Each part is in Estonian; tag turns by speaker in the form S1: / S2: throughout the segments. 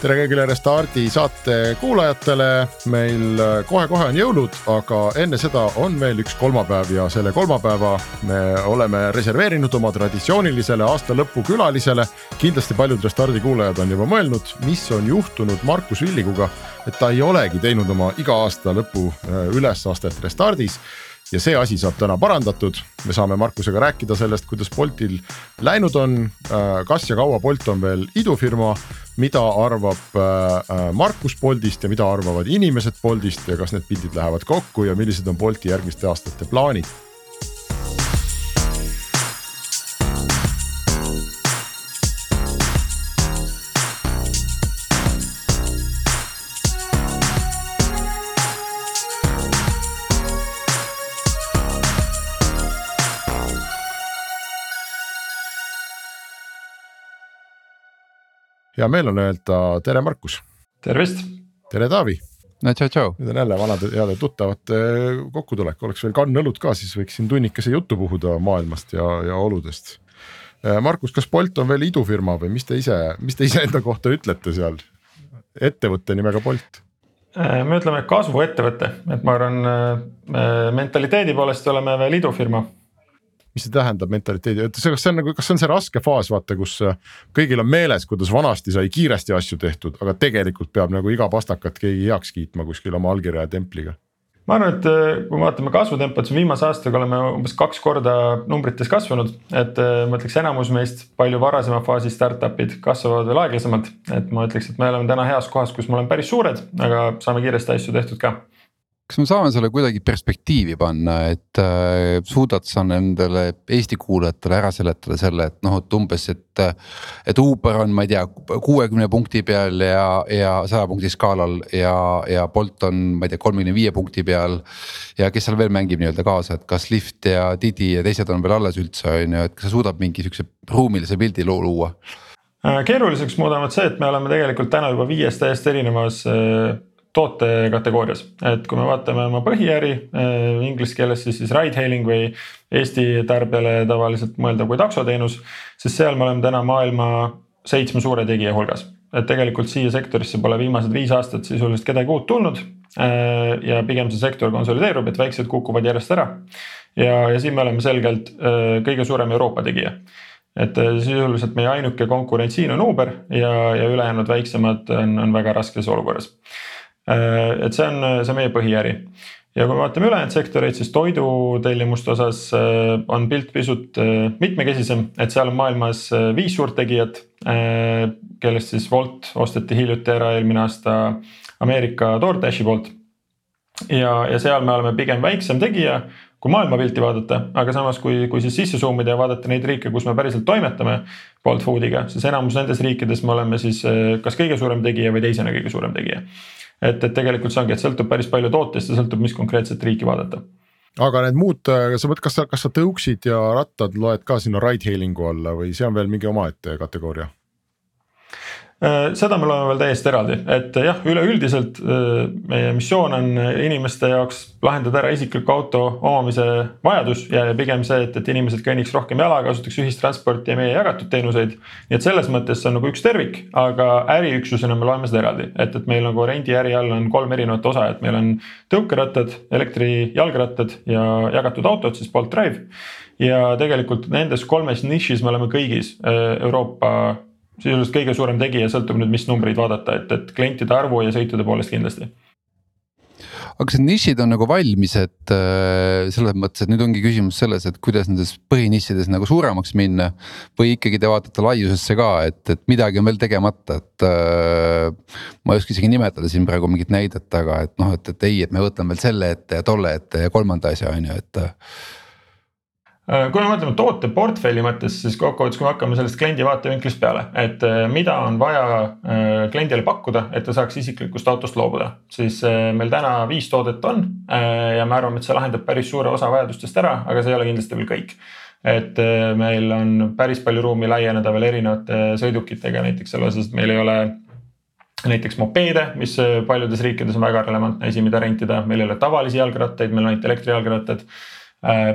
S1: tere kõigile Restardi saate kuulajatele, meil kohe-kohe on jõulud, aga enne seda on meil üks kolmapäev ja selle kolmapäeva me oleme reserveerinud oma traditsioonilisele aasta lõpu külalisele. kindlasti paljud Restardi kuulajad on juba mõelnud, mis on juhtunud Markus Villiguga, et ta ei olegi teinud oma iga aasta lõpu äh, ülesastet Restardis ja see asi saab täna parandatud, me saame Markusega rääkida sellest, kuidas Boltil läinud on, äh, kas ja kaua Bolt on veel idufirma, mida arvab äh, äh, Markus Boltist ja mida arvavad inimesed Boltist ja kas need pildid lähevad kokku ja millised on Bolti järgmiste aastate plaanid hea meel on öelda tere, Markus.
S2: tervist.
S1: tere, Taavi.
S3: no tšau, tšau.
S1: nüüd on jälle vanade heade tuttavate kokkutulek, oleks veel kann õlut ka, siis võiks siin tunnikese juttu puhuda maailmast ja, ja oludest. Äh, Markus, kas Bolt on veel idufirma või mis te ise, mis te iseenda kohta ütlete seal ettevõtte nimega Bolt?
S2: Äh, me ütleme kasvuettevõte, et ma arvan mentaliteedi poolest oleme veel idufirma
S1: mis see tähendab mentaliteedi, et see, kas see on nagu, kas see on see raske faas, vaata, kus äh, kõigil on meeles, kuidas vanasti sai kiiresti asju tehtud, aga tegelikult peab nagu iga pastakat keegi heaks kiitma kuskil oma allkirja ja templiga
S2: ma arvan, et äh, kui me vaatame kasvutempot, siis viimase aastaga oleme umbes kaks korda numbrites kasvanud, et äh, ma ütleks, enamus meist palju varasema faasi startup'id kasvavad veel aeglasemalt. et ma ütleks, et me oleme täna heas kohas, kus me oleme päris suured, aga saame kiiresti asju tehtud ka
S3: kas me saame selle kuidagi perspektiivi panna, et äh, suudad sa nendele Eesti kuulajatele ära seletada selle, et noh, et umbes, et. et Uber on, ma ei tea, kuuekümne punkti peal ja, ja saja punkti skaalal ja, ja Bolt on, ma ei tea, kolmekümne viie punkti peal. ja kes seal veel mängib nii-öelda kaasa, et kas Lyft ja Didi ja teised on veel alles üldse on ju, et kas sa suudad mingi sihukese ruumilise pildi luua?
S2: Äh, keeruliseks muudavad see, et me oleme tegelikult täna juba viies täiesti erinevas äh, tootekategoorias, et kui me vaatame oma põhiäri äh, inglise keeles siis, siis ride hailing või Eesti tarbijale tavaliselt mõeldav kui taksoteenus, siis seal me oleme täna maailma seitsme suure tegija hulgas. et tegelikult siia sektorisse pole viimased viis aastat sisuliselt kedagi uut tulnud äh, ja pigem see sektor konsolideerub, et väiksed kukuvad järjest ära. ja, ja siin me oleme selgelt äh, kõige suurem Euroopa tegija et sisuliselt meie ainuke konkurent siin on Uber ja, ja ülejäänud väiksemad on, on väga raskes olukorras et see on, see on meie põhiäri ja kui me vaatame ülejäänud sektoreid, siis toidutellimuste osas äh, on pilt pisut äh, mitmekesisem, et seal on maailmas viis suurt tegijat. kellest siis Wolt osteti hiljuti ära eelmine aasta Ameerika DoorDashi poolt. ja, ja seal me oleme pigem väiksem tegija, kui maailmapilti vaadata, aga samas, kui, kui siis sisse zoom ida ja vaadata neid riike, kus me päriselt toimetame Bolt Foodiga, siis enamus nendes riikides me oleme siis kas kõige suurem tegija või teisena kõige suurem tegija et, et tegelikult see ongi, et sõltub päris palju tootest ja sõltub, mis konkreetset riiki vaadata
S1: aga need muud, sa mõtled, kas sa, kas sa tõuksid ja rattad loed ka sinna ride hailing'u alla või see on veel mingi omaette kategooria?
S2: Äh, seda me loeme veel täiesti eraldi, et jah, üleüldiselt äh, meie missioon on inimeste jaoks lahendada ära isikliku auto omamise vajadus ja pigem see, et, et inimesed kõnniks rohkem jala, kasutaks ühistransporti ja meie jagatud teenuseid. nii et selles mõttes see on nagu üks tervik, aga äriüksusena me loeme seda eraldi, et, et meil nagu rendiäri all on kolm erinevat osa, et meil on tõukerattad, elektrijalgrattad ja jagatud autod, siis Bolt Drive ja tegelikult nendes kolmes nišis me oleme kõigis äh, Euroopa sisuliselt kõige suurem tegija, sõltub nüüd, mis numbreid vaadata, et, et klientide arvu ja sõitude poolest kindlasti
S3: aga kas need nišid on nagu valmis, et äh, selles mõttes, et nüüd ongi küsimus selles, et kuidas nendes põhinišides nagu suuremaks minna. või ikkagi te vaatate laiusesse ka, et, et midagi on veel tegemata, et äh,. ma ei oska isegi nimetada siin praegu mingit näidet, aga et noh, et, et ei, et me võtame veel selle ette ja tolle ette ja kolmanda asja on ju, et
S2: kui me mõtleme tooteportfelli mõttes, siis kokkuvõttes, kui me hakkame sellest kliendi vaatevinklist peale, et äh, mida on vaja äh, kliendile pakkuda, et ta saaks isiklikust autost loobuda, siis meil täna viis toodet on ja me arvame, et see lahendab päris suure osa vajadustest ära, aga see ei ole kindlasti veel kõik. Et meil on päris palju ruumi laieneda veel erinevate sõidukitega, näiteks selles osas, et meil ei ole näiteks mopeede, mis paljudes riikides on väga relevantne asi, mida rentida, meil ei ole tavalisi jalgrattaid, meil on ainult elektrijalgrattad. Äh,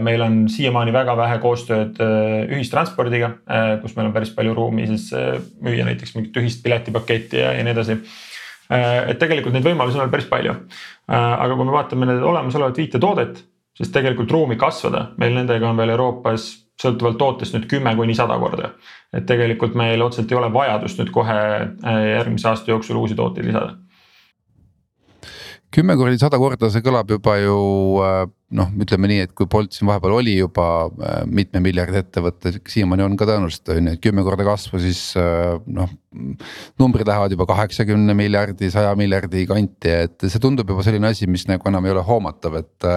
S2: meil on siiamaani väga vähe koostööd äh, ühistranspordiga, äh, kus meil on päris palju ruumi siis müüa näiteks mingit ühist piletipaketti ja, ja nii edasi. et tegelikult neid võimalusi on veel päris palju. aga kui me vaatame need olemasolevat viite toodet, siis tegelikult ruumi kasvada, meil nendega on veel Euroopas sõltuvalt tootest nüüd kümme kuni sada korda. et tegelikult meil otseselt ei ole vajadust nüüd kohe järgmise aasta jooksul uusi tooteid lisada
S3: kümme korda, sada korda, see kõlab juba ju äh, noh, ütleme nii, et kui Bolt siin vahepeal oli juba äh, mitme miljardi ettevõte, siiamaani on ka tõenäoliselt on ju, et kümme korda kasvu, siis äh, noh. numbrid lähevad juba kaheksakümne miljardi, saja miljardi kanti, et see tundub juba selline asi, mis nagu enam ei ole hoomatav, et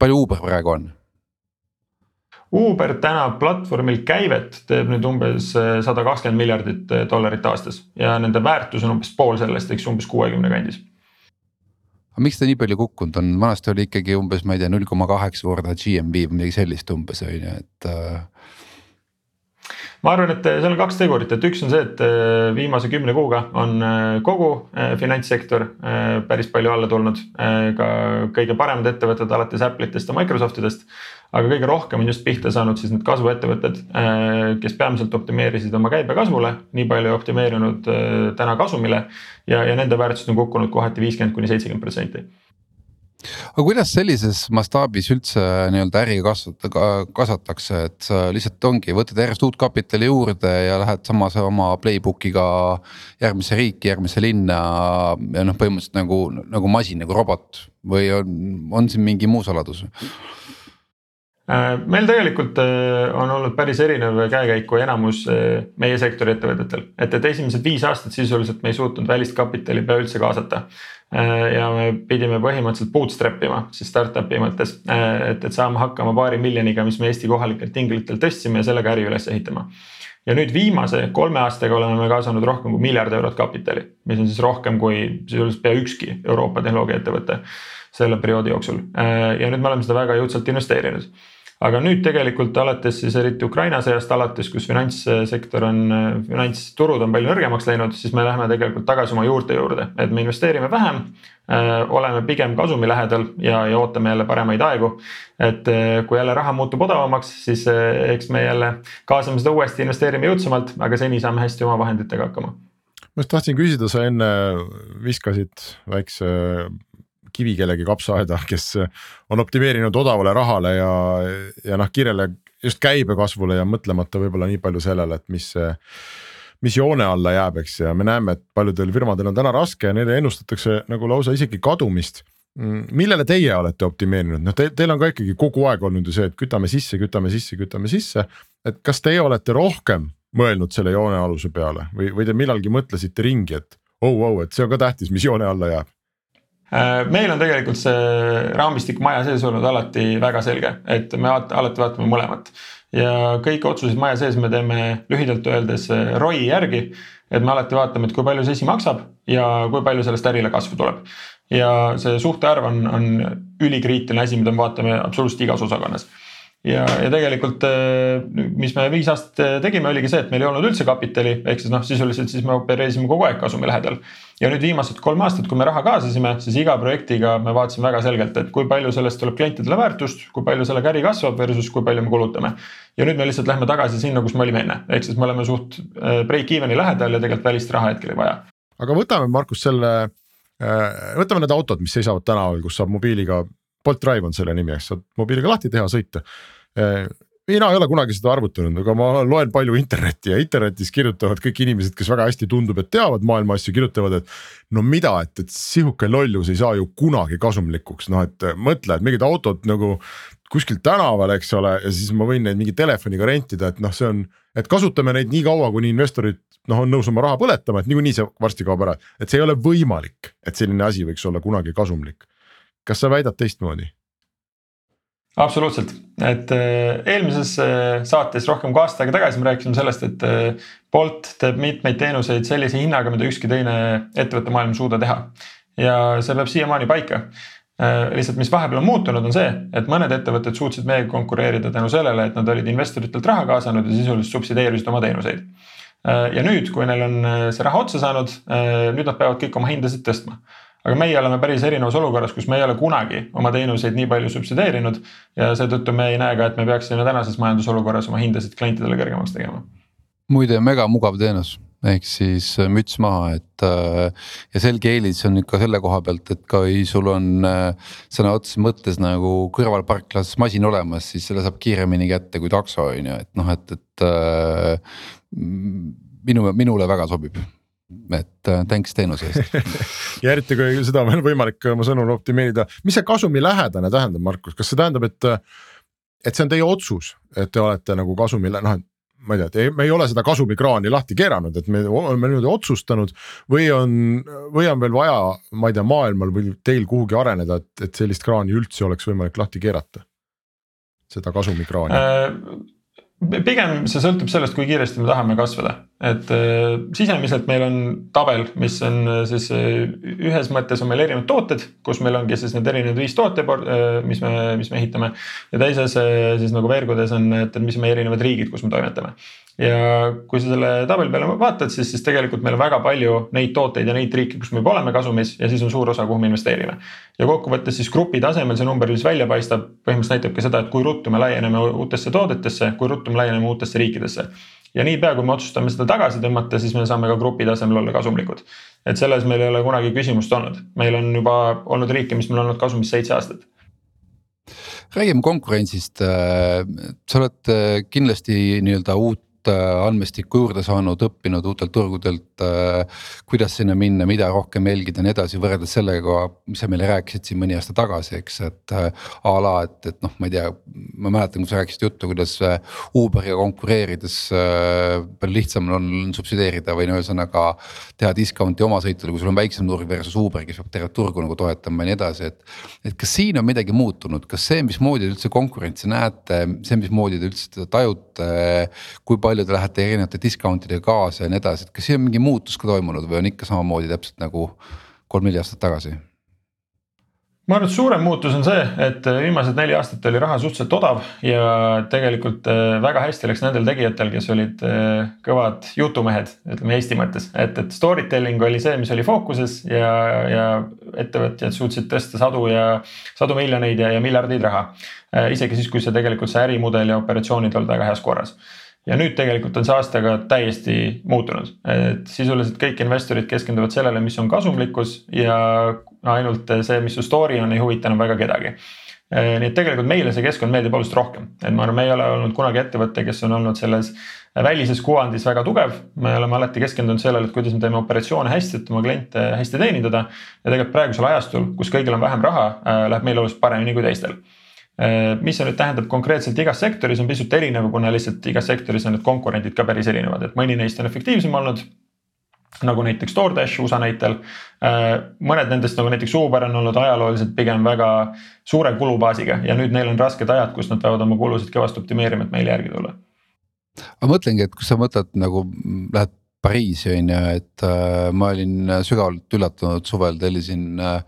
S3: palju Uber praegu on?
S2: Uber täna platvormil käivet teeb nüüd umbes sada kakskümmend miljardit dollarit aastas ja nende väärtus on umbes pool sellest, eks umbes kuuekümne kandis
S3: aga miks ta nii palju kukkunud on, vanasti oli ikkagi umbes, ma ei tea, null koma kaheksa korda GMV või midagi sellist umbes on ju, et äh,
S2: ma arvan, et seal on kaks tegurit, et üks on see, et äh, viimase kümne kuuga on äh, kogu finantssektor päris palju alla tulnud. ka kõige paremad ettevõtted alates Apple'itest ja Microsoftidest aga kõige rohkem on just pihta saanud siis need kasvuettevõtted, kes peamiselt optimeerisid oma käibe kasvule, nii palju optimeerinud täna kasumile ja, ja nende väärtused on kukkunud kohati viiskümmend kuni seitsekümmend protsenti
S3: aga kuidas sellises mastaabis üldse nii-öelda äri kasvata, kasvatakse, et sa lihtsalt ongi, võtad järjest uut kapitali juurde ja lähed samas oma playbook'iga järgmisse riiki, järgmisse linna. ja noh, põhimõtteliselt nagu, nagu masin, nagu robot või on, on siin mingi muu saladus?
S2: Äh, meil tegelikult äh, on olnud päris erinev käekäik kui enamus äh, meie sektori ettevõtetel, et, et esimesed viis aastat sisuliselt me ei suutnud välist kapitali üldse kaasata. Ja me pidime põhimõtteliselt bootstrap ima siis startup'i mõttes, et, et saama hakkama paari miljoniga, mis me Eesti kohalikelt tinglitelt tõstsime ja sellega äri üles ehitama ja nüüd viimase kolme aastaga oleme me kaasanud rohkem kui miljard eurot kapitali, mis on siis rohkem kui sisuliselt pea ükski Euroopa tehnoloogiaettevõte selle perioodi jooksul. ja nüüd me oleme seda väga jõudsalt investeerinud aga nüüd tegelikult alates siis eriti Ukraina sõjast alates, kus finantssektor on, finantsturud on palju nõrgemaks läinud, siis me läheme tegelikult tagasi oma juurte juurde, et me investeerime vähem äh,. oleme pigem kasumi lähedal ja, ja ootame jälle paremaid aegu. et äh, kui jälle raha muutub odavamaks, siis äh, eks me jälle kaasame seda uuesti, investeerime jõudsamalt, aga seni saame hästi oma vahenditega hakkama
S1: ma just tahtsin küsida, sa enne viskasid väikse kivi kellegi kapsaaeda, kes on optimeerinud odavale rahale ja, ja noh, kiirele just käibekasvule ja mõtlemata võib-olla nii palju sellele, et mis mis joone alla jääb, eks ja me näeme, et paljudel firmadel on täna raske ja neile ennustatakse nagu lausa isegi kadumist. millele teie olete optimeerinud, noh te, teil on ka ikkagi kogu aeg olnud ju see, et kütame sisse, kütame sisse, kütame sisse. et kas teie olete rohkem mõelnud selle joonealuse peale või, või te millalgi mõtlesite ringi, et oh, oh, et see on ka tähtis, mis joone alla jääb?
S2: Äh, meil on tegelikult see raamistik maja sees olnud alati väga selge, et me alati vaatame mõlemat. ja kõik otsused maja sees me teeme lühidalt öeldes äh, ROI järgi. et me alati vaatame, et kui palju see asi maksab ja kui palju sellest ärile kasvu tuleb. ja see suhtarv on, on ülikriitiline asi, mida me vaatame absoluutselt igas osakonnas ja, ja tegelikult äh, mis me viis aastat äh, tegime, oligi see, et meil ei olnud üldse kapitali, ehk siis noh, sisuliselt siis me opereerisime kogu aeg kasumi lähedal. ja nüüd viimased kolm aastat, kui me raha kaasasime, siis iga projektiga me vaatasime väga selgelt, et kui palju sellest tuleb klientidele väärtust, kui palju sellega äri kasvab versus kui palju me kulutame. ja nüüd me lihtsalt lähme tagasi sinna, kus me olime enne, ehk siis me oleme suht äh, break-even'i lähedal ja tegelikult välist raha hetkel ei vaja.
S1: aga võtame, Markus, selle, võtame need autod, mis seisavad tänaval, kus saab mobiiliga Bolt Drive on selle nimi, eks saad mobiiliga lahti teha, sõita. mina ei ole kunagi seda arvutanud, aga ma loen palju internetti ja internetis kirjutavad kõik inimesed, kes väga hästi tundub, et teavad maailma asju, kirjutavad, et. no mida, et, et sihuke lollus ei saa ju kunagi kasumlikuks, noh et mõtle, et mingid autod nagu kuskil tänaval, eks ole, ja siis ma võin neid mingi telefoniga rentida, et noh, see on, et kasutame neid nii kaua, kuni investorid noh, on nõus oma raha põletama, et niikuinii see varsti kaob ära, et see ei ole võimalik, et selline asi võiks olla kunagi kasumlik kas sa väidad teistmoodi?
S2: absoluutselt, et äh, eelmises äh, saates rohkem kui aasta aega tagasi me rääkisime sellest, et äh, Bolt teeb mitmeid teenuseid sellise hinnaga, mida ükski teine ettevõte maailmas ei suuda teha. ja see peab siiamaani paika. lihtsalt, mis vahepeal on muutunud, on see, et mõned ettevõtted suutsid meiega konkureerida tänu sellele, et nad olid investoritelt raha kaasanud ja sisuliselt subsideerisid oma teenuseid. ja nüüd, kui neil on see raha otsa saanud, nüüd nad peavad kõik oma hindasid tõstma aga meie oleme päris erinevas olukorras, kus me ei ole kunagi oma teenuseid nii palju subsideerinud ja seetõttu me ei näe ka, et me peaksime tänases majandusolukorras oma hindasid klientidele kõrgemaks tegema.
S3: muide, mega mugav teenus ehk siis äh, müts maha, et äh, ja selge eelis on ikka selle koha pealt, et kui sul on äh, sõna otseses mõttes nagu kõrvalparklas masin olemas, siis selle saab kiiremini kätte kui takso on ju, et noh, et, et minu, minule väga sobib et äh, thanks teenuse eest.
S1: Ja eriti kui seda on veel võimalik oma sõnul optimeerida, mis see kasumilähedane tähendab, Markus, kas see tähendab, et, et see on teie otsus, et te olete nagu kasumile noh, et ma ei tea, et me ei ole seda kasumikraani lahti keeranud, et me oleme niimoodi otsustanud või on, või on veel vaja, ma ei tea, maailmal või teil kuhugi areneda, et, et sellist kraani üldse oleks võimalik lahti keerata? seda kasumikraani. Äh
S2: pigem see sõltub sellest, kui kiiresti me tahame kasvada, et äh, sisemiselt meil on tabel, mis on äh, siis äh, ühes mõttes on meil erinevad tooted, kus meil ongi siis need erinevad viis toote, mis me, mis me ehitame. ja teises siis nagu veergudes on, et mis on meie erinevad riigid, kus me toimetame ja kui sa selle tabeli peale vaatad, siis, siis tegelikult meil on väga palju neid tooteid ja neid riike, kus me juba oleme kasumis ja siis on suur osa, kuhu me investeerime. ja kokkuvõttes siis grupi tasemel see number, mis välja paistab, põhimõtteliselt näitabki seda, et kui ruttu me laieneme uutesse toodetesse, kui ruttu me laieneme uutesse riikidesse. ja niipea, kui me otsustame seda tagasi tõmmata, siis me saame ka grupi tasemel olla kasumlikud. et selles meil ei ole kunagi küsimust olnud, meil on juba olnud riike, mis meil on olnud kasumis seitse aastat
S3: räägime konkurentsist, sa oled kindlasti nii-öelda uut Äh, andmestikku juurde saanud, õppinud uutelt turgudelt, äh, kuidas sinna minna, mida rohkem jälgida ja nii edasi, võrreldes sellega, mis sa meile rääkisid siin mõni aasta tagasi, eks, et äh, a la, et, et noh, ma ei tea, ma mäletan, kui sa rääkisid juttu, kuidas Uberiga konkureerides palju lihtsam on subsideerida või no ühesõnaga teha discount'i oma sõitudele, kui sul on väiksem turg versus Uber, kes peab tervet turgu nagu toetama ja nii edasi, et. et kas siin on midagi muutunud, kas see, mismoodi te üldse konkurentsi näete, see, mismoodi te üldse seda tajute, kui palju palju te lähete erinevate discount idega kaasa ja nii edasi, et kas siin on mingi muutus ka toimunud või on ikka samamoodi täpselt nagu kolm-neli aastat tagasi?
S2: ma arvan, et suurem muutus on see, et viimased neli aastat oli raha suhteliselt odav ja tegelikult äh, väga hästi läks nendel tegijatel, kes olid äh, kõvad jutumehed, ütleme Eesti mõttes, et, et story telling oli see, mis oli fookuses ja, ja ettevõtjad suutsid tõsta sadu ja sadu miljoneid ja, ja miljardeid raha. Äh, isegi siis, kui see tegelikult see ärimudel ja operatsioonid olid väga heas korras ja nüüd tegelikult on see aastaga täiesti muutunud, et sisuliselt kõik investorid keskenduvad sellele, mis on kasumlikkus ja ainult see, mis su story on, ei huvita enam väga kedagi. nii et tegelikult meile see keskkond meeldib oluliselt rohkem, et ma arvan, me ei ole olnud kunagi ettevõte, kes on olnud selles välises kuvandis väga tugev, me oleme alati keskendunud sellele, et kuidas me teeme operatsioone hästi, et oma kliente hästi teenindada. ja tegelikult praegusel ajastul, kus kõigil on vähem raha, läheb meil oluliselt paremini kui teistel Äh, mis see nüüd tähendab konkreetselt igas sektoris on pisut erinev, kuna lihtsalt igas sektoris on need konkurendid ka päris erinevad, et mõni neist on efektiivsem olnud nagu näiteks DoorDash USA näitel. Äh, mõned nendest nagu näiteks Uber on olnud ajalooliselt pigem väga suure kulubaasiga ja nüüd neil on rasked ajad, kus nad peavad oma kulusid kõvasti optimeerima, et meile järgi tulla.
S3: ma mõtlengi, et kui sa mõtled nagu lähed Pariisi on ju, et äh, ma olin sügavalt üllatunud suvel tellisin äh,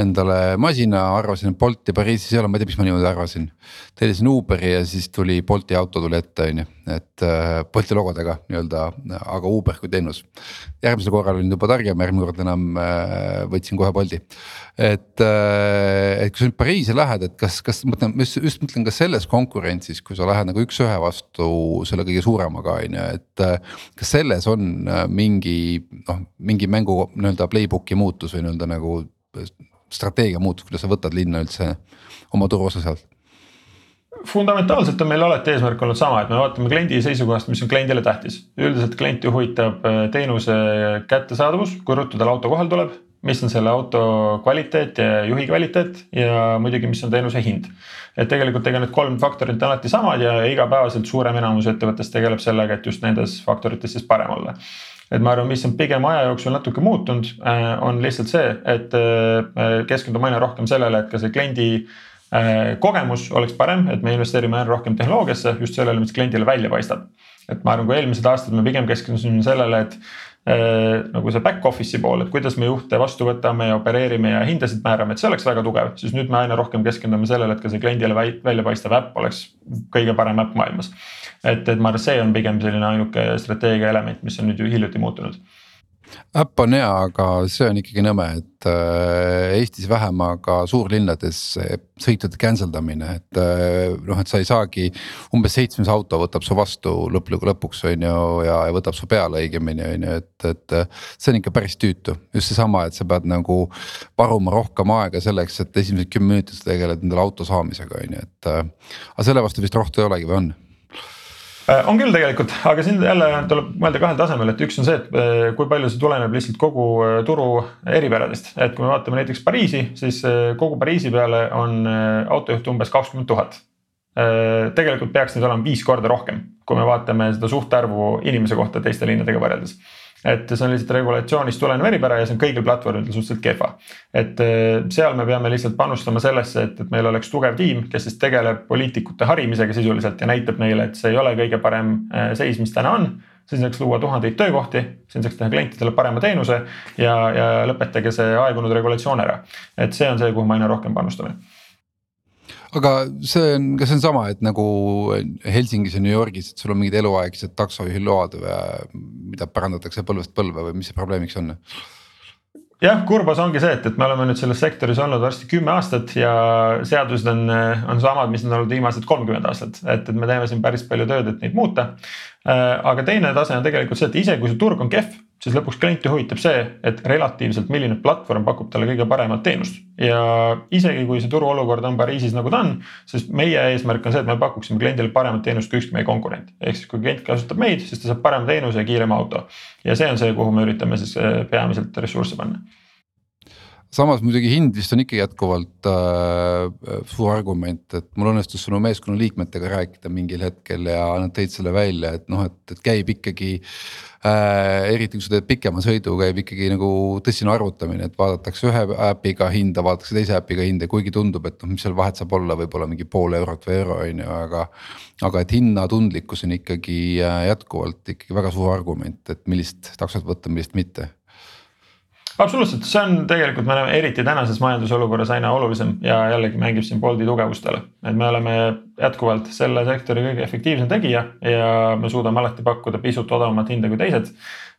S3: endale masina, arvasin, et Bolti Pariisis ei ole, ma ei tea, miks ma niimoodi arvasin. tellisin Uberi ja siis tuli Bolti auto tuli ette, on ju, et äh, Bolti logodega nii-öelda, aga Uber kui teenus. järgmisel korral olin juba targem, järgmine kord enam äh, võtsin kohe Bolti. et äh,, et kui sa nüüd Pariisi lähed, et kas, kas mõtlen, just, just mõtlen, kas selles konkurentsis, kui sa lähed nagu üks-ühe vastu selle kõige suuremaga, on ju, et kas selles on mingi noh, mingi mängu nii-öelda playbook'i muutus või nii-öelda nagu strateegia muutus, kuidas sa võtad linna üldse oma turuosa sealt?
S2: fundamentaalselt on meil alati eesmärk olnud sama, et me vaatame kliendi seisukohast, mis on kliendile tähtis. üldiselt klienti huvitab äh, teenuse kättesaadavus, kui ruttu tal auto kohale tuleb, mis on selle auto kvaliteet ja juhi kvaliteet ja muidugi, mis on teenuse hind. et tegelikult ega need kolm faktorit on alati samad ja igapäevaselt suurem enamus ettevõttest tegeleb sellega, et just nendes faktorites siis parem olla et ma arvan, mis on pigem aja jooksul natuke muutunud, äh, on lihtsalt see, et äh, keskendume aina rohkem sellele, et ka see kliendi kogemus oleks parem, et me investeerime aina rohkem tehnoloogiasse just sellele, mis kliendile välja paistab. et ma arvan, kui eelmised aastad me pigem keskendusime sellele, et Äh, nagu see back office'i pool, et kuidas me juhte vastu võtame ja opereerime ja hindasid määrame, et see oleks väga tugev, siis nüüd me aina rohkem keskendume sellele, et ka see kliendile välja paistev äpp oleks kõige parem äpp maailmas. Et, et ma arvan, see on pigem selline ainuke strateegia element, mis on nüüd ju hiljuti muutunud
S3: äpp on hea, aga see on ikkagi nõme, et äh, Eestis vähem, aga suurlinnades sõitude cancel damine, et äh, noh, et sa ei saagi. umbes seitsmes auto võtab su vastu lõppude lõpuks on ju ja, ja võtab su peale õigemini on ju, et, et. see on ikka päris tüütu, just seesama, et sa pead nagu varuma rohkem aega selleks, et esimesed kümme minutit sa tegeled endale auto saamisega on ju, et. Äh, aga selle vastu vist rohtu ei olegi või on?
S2: Äh, on küll tegelikult, aga siin jälle tuleb mõelda kahel tasemel, et üks on see, et äh, kui palju see tuleneb lihtsalt kogu äh, turu eripäradest. et kui me vaatame näiteks Pariisi, siis kogu Pariisi peale on autojuhte umbes kakskümmend tuhat. tegelikult peaks neid olema viis korda rohkem, kui me vaatame seda suhtarvu inimese kohta teiste linnadega võrreldes et see on lihtsalt regulatsioonist tulenev eripära ja see on kõigil platvormidel suhteliselt kehva. et äh, seal me peame lihtsalt panustama sellesse, et, et meil oleks tugev tiim, kes siis tegeleb poliitikute harimisega sisuliselt ja näitab neile, et see ei ole kõige parem äh, seis, mis täna on siin saaks luua tuhandeid töökohti, siin saaks teha klientidele parema teenuse ja, ja lõpetage see aegunud regulatsioon ära. et see on see, kuhu me aina rohkem panustame
S3: aga see on, kas see on sama, et nagu Helsingis ja New Yorgis, et sul on mingid eluaegsed taksojuhiload või mida pärandatakse põlvest põlve või mis see probleemiks on?
S2: jah, kurbas ongi see, et, et me oleme nüüd selles sektoris olnud varsti kümme aastat ja seadused on, on samad, mis on olnud viimased kolmkümmend aastat, et, et me teeme siin päris palju tööd, et neid muuta. aga teine tase on tegelikult see, et isegi kui see turg on kehv siis lõpuks klienti huvitab see, et relatiivselt, milline platvorm pakub talle kõige paremat teenust. ja isegi kui see turuolukord on Pariisis nagu ta on, siis meie eesmärk on see, et me pakuksime kliendile paremat teenust kui ükski meie konkurent. ehk siis kui klient kasutab meid, siis ta saab parema teenuse ja kiirema auto. ja see on see, kuhu me üritame siis eh, peamiselt ressursse panna
S3: samas muidugi hind vist on ikka jätkuvalt äh, suur argument, et mul õnnestus sinu meeskonna liikmetega rääkida mingil hetkel ja nad tõid selle välja, et noh, et, et käib ikkagi äh,. eriti kui sa teed pikema sõidu, käib ikkagi nagu tõsine arvutamine, et vaadatakse ühe äpiga hinda, vaadatakse teise äpiga hinda, kuigi tundub, et noh, mis seal vahet saab olla, võib-olla mingi pool eurot või euro on ju, aga. aga et hinnatundlikkus on ikkagi äh, jätkuvalt ikkagi väga suur argument, et millist taksot võtta, millist mitte
S2: absoluutselt, see on tegelikult, me oleme eriti tänases majandusolukorras aina olulisem ja jällegi mängib siin Bolti tugevustele. et me oleme jätkuvalt selle sektori kõige efektiivsem tegija ja me suudame alati pakkuda pisut odavamat hinda kui teised.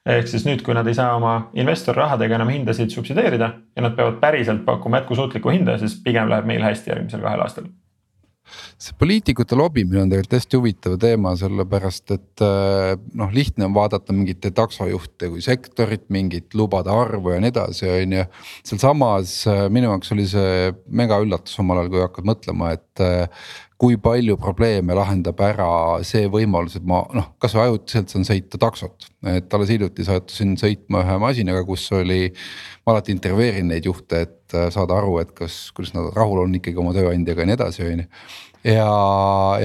S2: ehk siis nüüd, kui nad ei saa oma investorrahadega enam hindasid subsideerida ja nad peavad päriselt pakkuma jätkusuutlikku hinda, siis pigem läheb meil hästi järgmisel kahel aastal
S3: see poliitikute lobimine on tegelikult hästi huvitav teema, sellepärast et äh, noh, lihtne on vaadata mingite taksojuhte kui sektorit, mingit lubade arvu ja nii edasi, on ju. sealsamas äh, minu jaoks oli see mega üllatus omal ajal, kui hakkad mõtlema, et äh, kui palju probleeme lahendab ära see võimalus, et ma noh, kasvõi ajutiselt saan sõita taksot. et alles hiljuti sattusin sõitma ühe masinaga, kus oli, ma alati intervjueerin neid juhte, et äh, saada aru, et kas, kuidas nad rahul on ikkagi oma tööandjaga ja nii edasi, on ju. ja,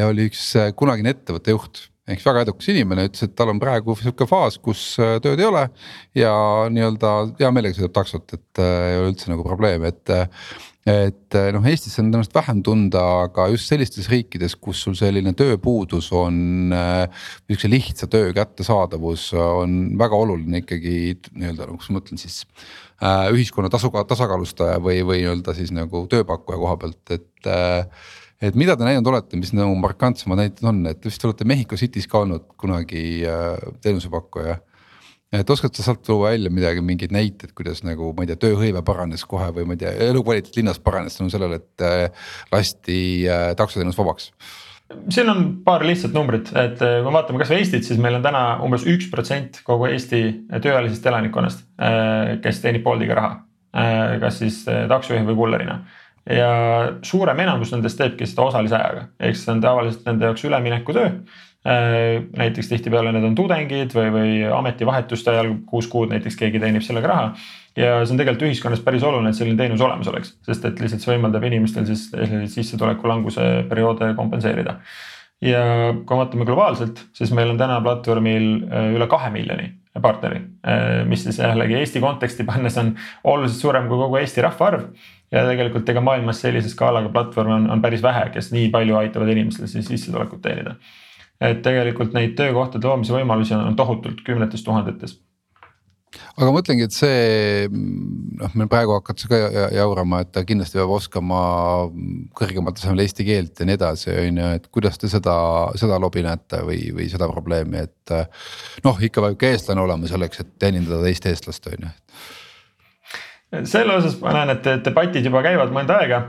S3: ja oli üks äh, kunagine ettevõtte juht ehk väga edukas inimene ütles, et tal on praegu sihuke faas, kus äh, tööd ei ole. ja nii-öelda hea meelega sõidab taksot, et ei ole üldse nagu probleemi, et et eh, noh, Eestis on tõenäoliselt vähem tunda, aga just sellistes riikides, kus sul selline tööpuudus on. Eh, niisuguse lihtsa töö kättesaadavus on väga oluline ikkagi nii-öelda nagu, kuidas ma ütlen siis äh,. ühiskonna tasuga tasakaalustaja või, või nii-öelda siis nagu tööpakkuja koha pealt, et et mida te näinud olete, mis nagu markantsemad näited on, et vist olete Mehhiko City's ka olnud kunagi teenusepakkuja et oskad sa sealt tuua välja midagi, mingeid näiteid, kuidas nagu ma ei tea, tööhõive paranes kohe või ma ei tea, elukvaliteet linnas paranes tänu sellele, et äh, lasti äh, taksoteenus vabaks?
S2: siin on paar lihtsat numbrit, et äh, kui vaatame kasvõi Eestit, siis meil on täna umbes üks protsent kogu Eesti tööealisest elanikkonnast, kes teenib Boltiga raha. kas siis taksojuhi või kullerina ja suurem enamus nendest teebki seda osalise ajaga, ehk siis see on tavaliselt nende jaoks üleminekutöö Äh, näiteks tihtipeale need on tudengid või, või ametivahetuste ajal kuus kuud näiteks keegi teenib sellega raha. ja see on tegelikult ühiskonnas päris oluline, et selline teenus olemas oleks, sest et lihtsalt see võimaldab inimestel siis sissetuleku languse perioode kompenseerida. ja kui vaatame globaalselt, siis meil on täna platvormil äh, üle kahe miljoni partneri. mis siis jällegi Eesti konteksti pannes on oluliselt suurem kui kogu Eesti rahvaarv. ja tegelikult ega maailmas sellise skaalaga platvorme on, on päris vähe, kes nii palju aitavad inimestele siis sissetulekut teenida. Et tegelikult neid töökohtade loomise võimalusi on, tohutult kümnetes tuhandetes
S3: aga mõtlengi, et see noh, meil praegu hakatakse ka jaurama, et ta kindlasti peab oskama kõrgemal tasemel eesti keelt ja nii edasi, on ju, et kuidas te seda, seda lobi näete või, või seda probleemi, et. noh, ikka peab ikka eestlane olema selleks, et teenindada teist eestlast, on ju
S2: selle osas ma näen, et debatid juba käivad mõnda aega.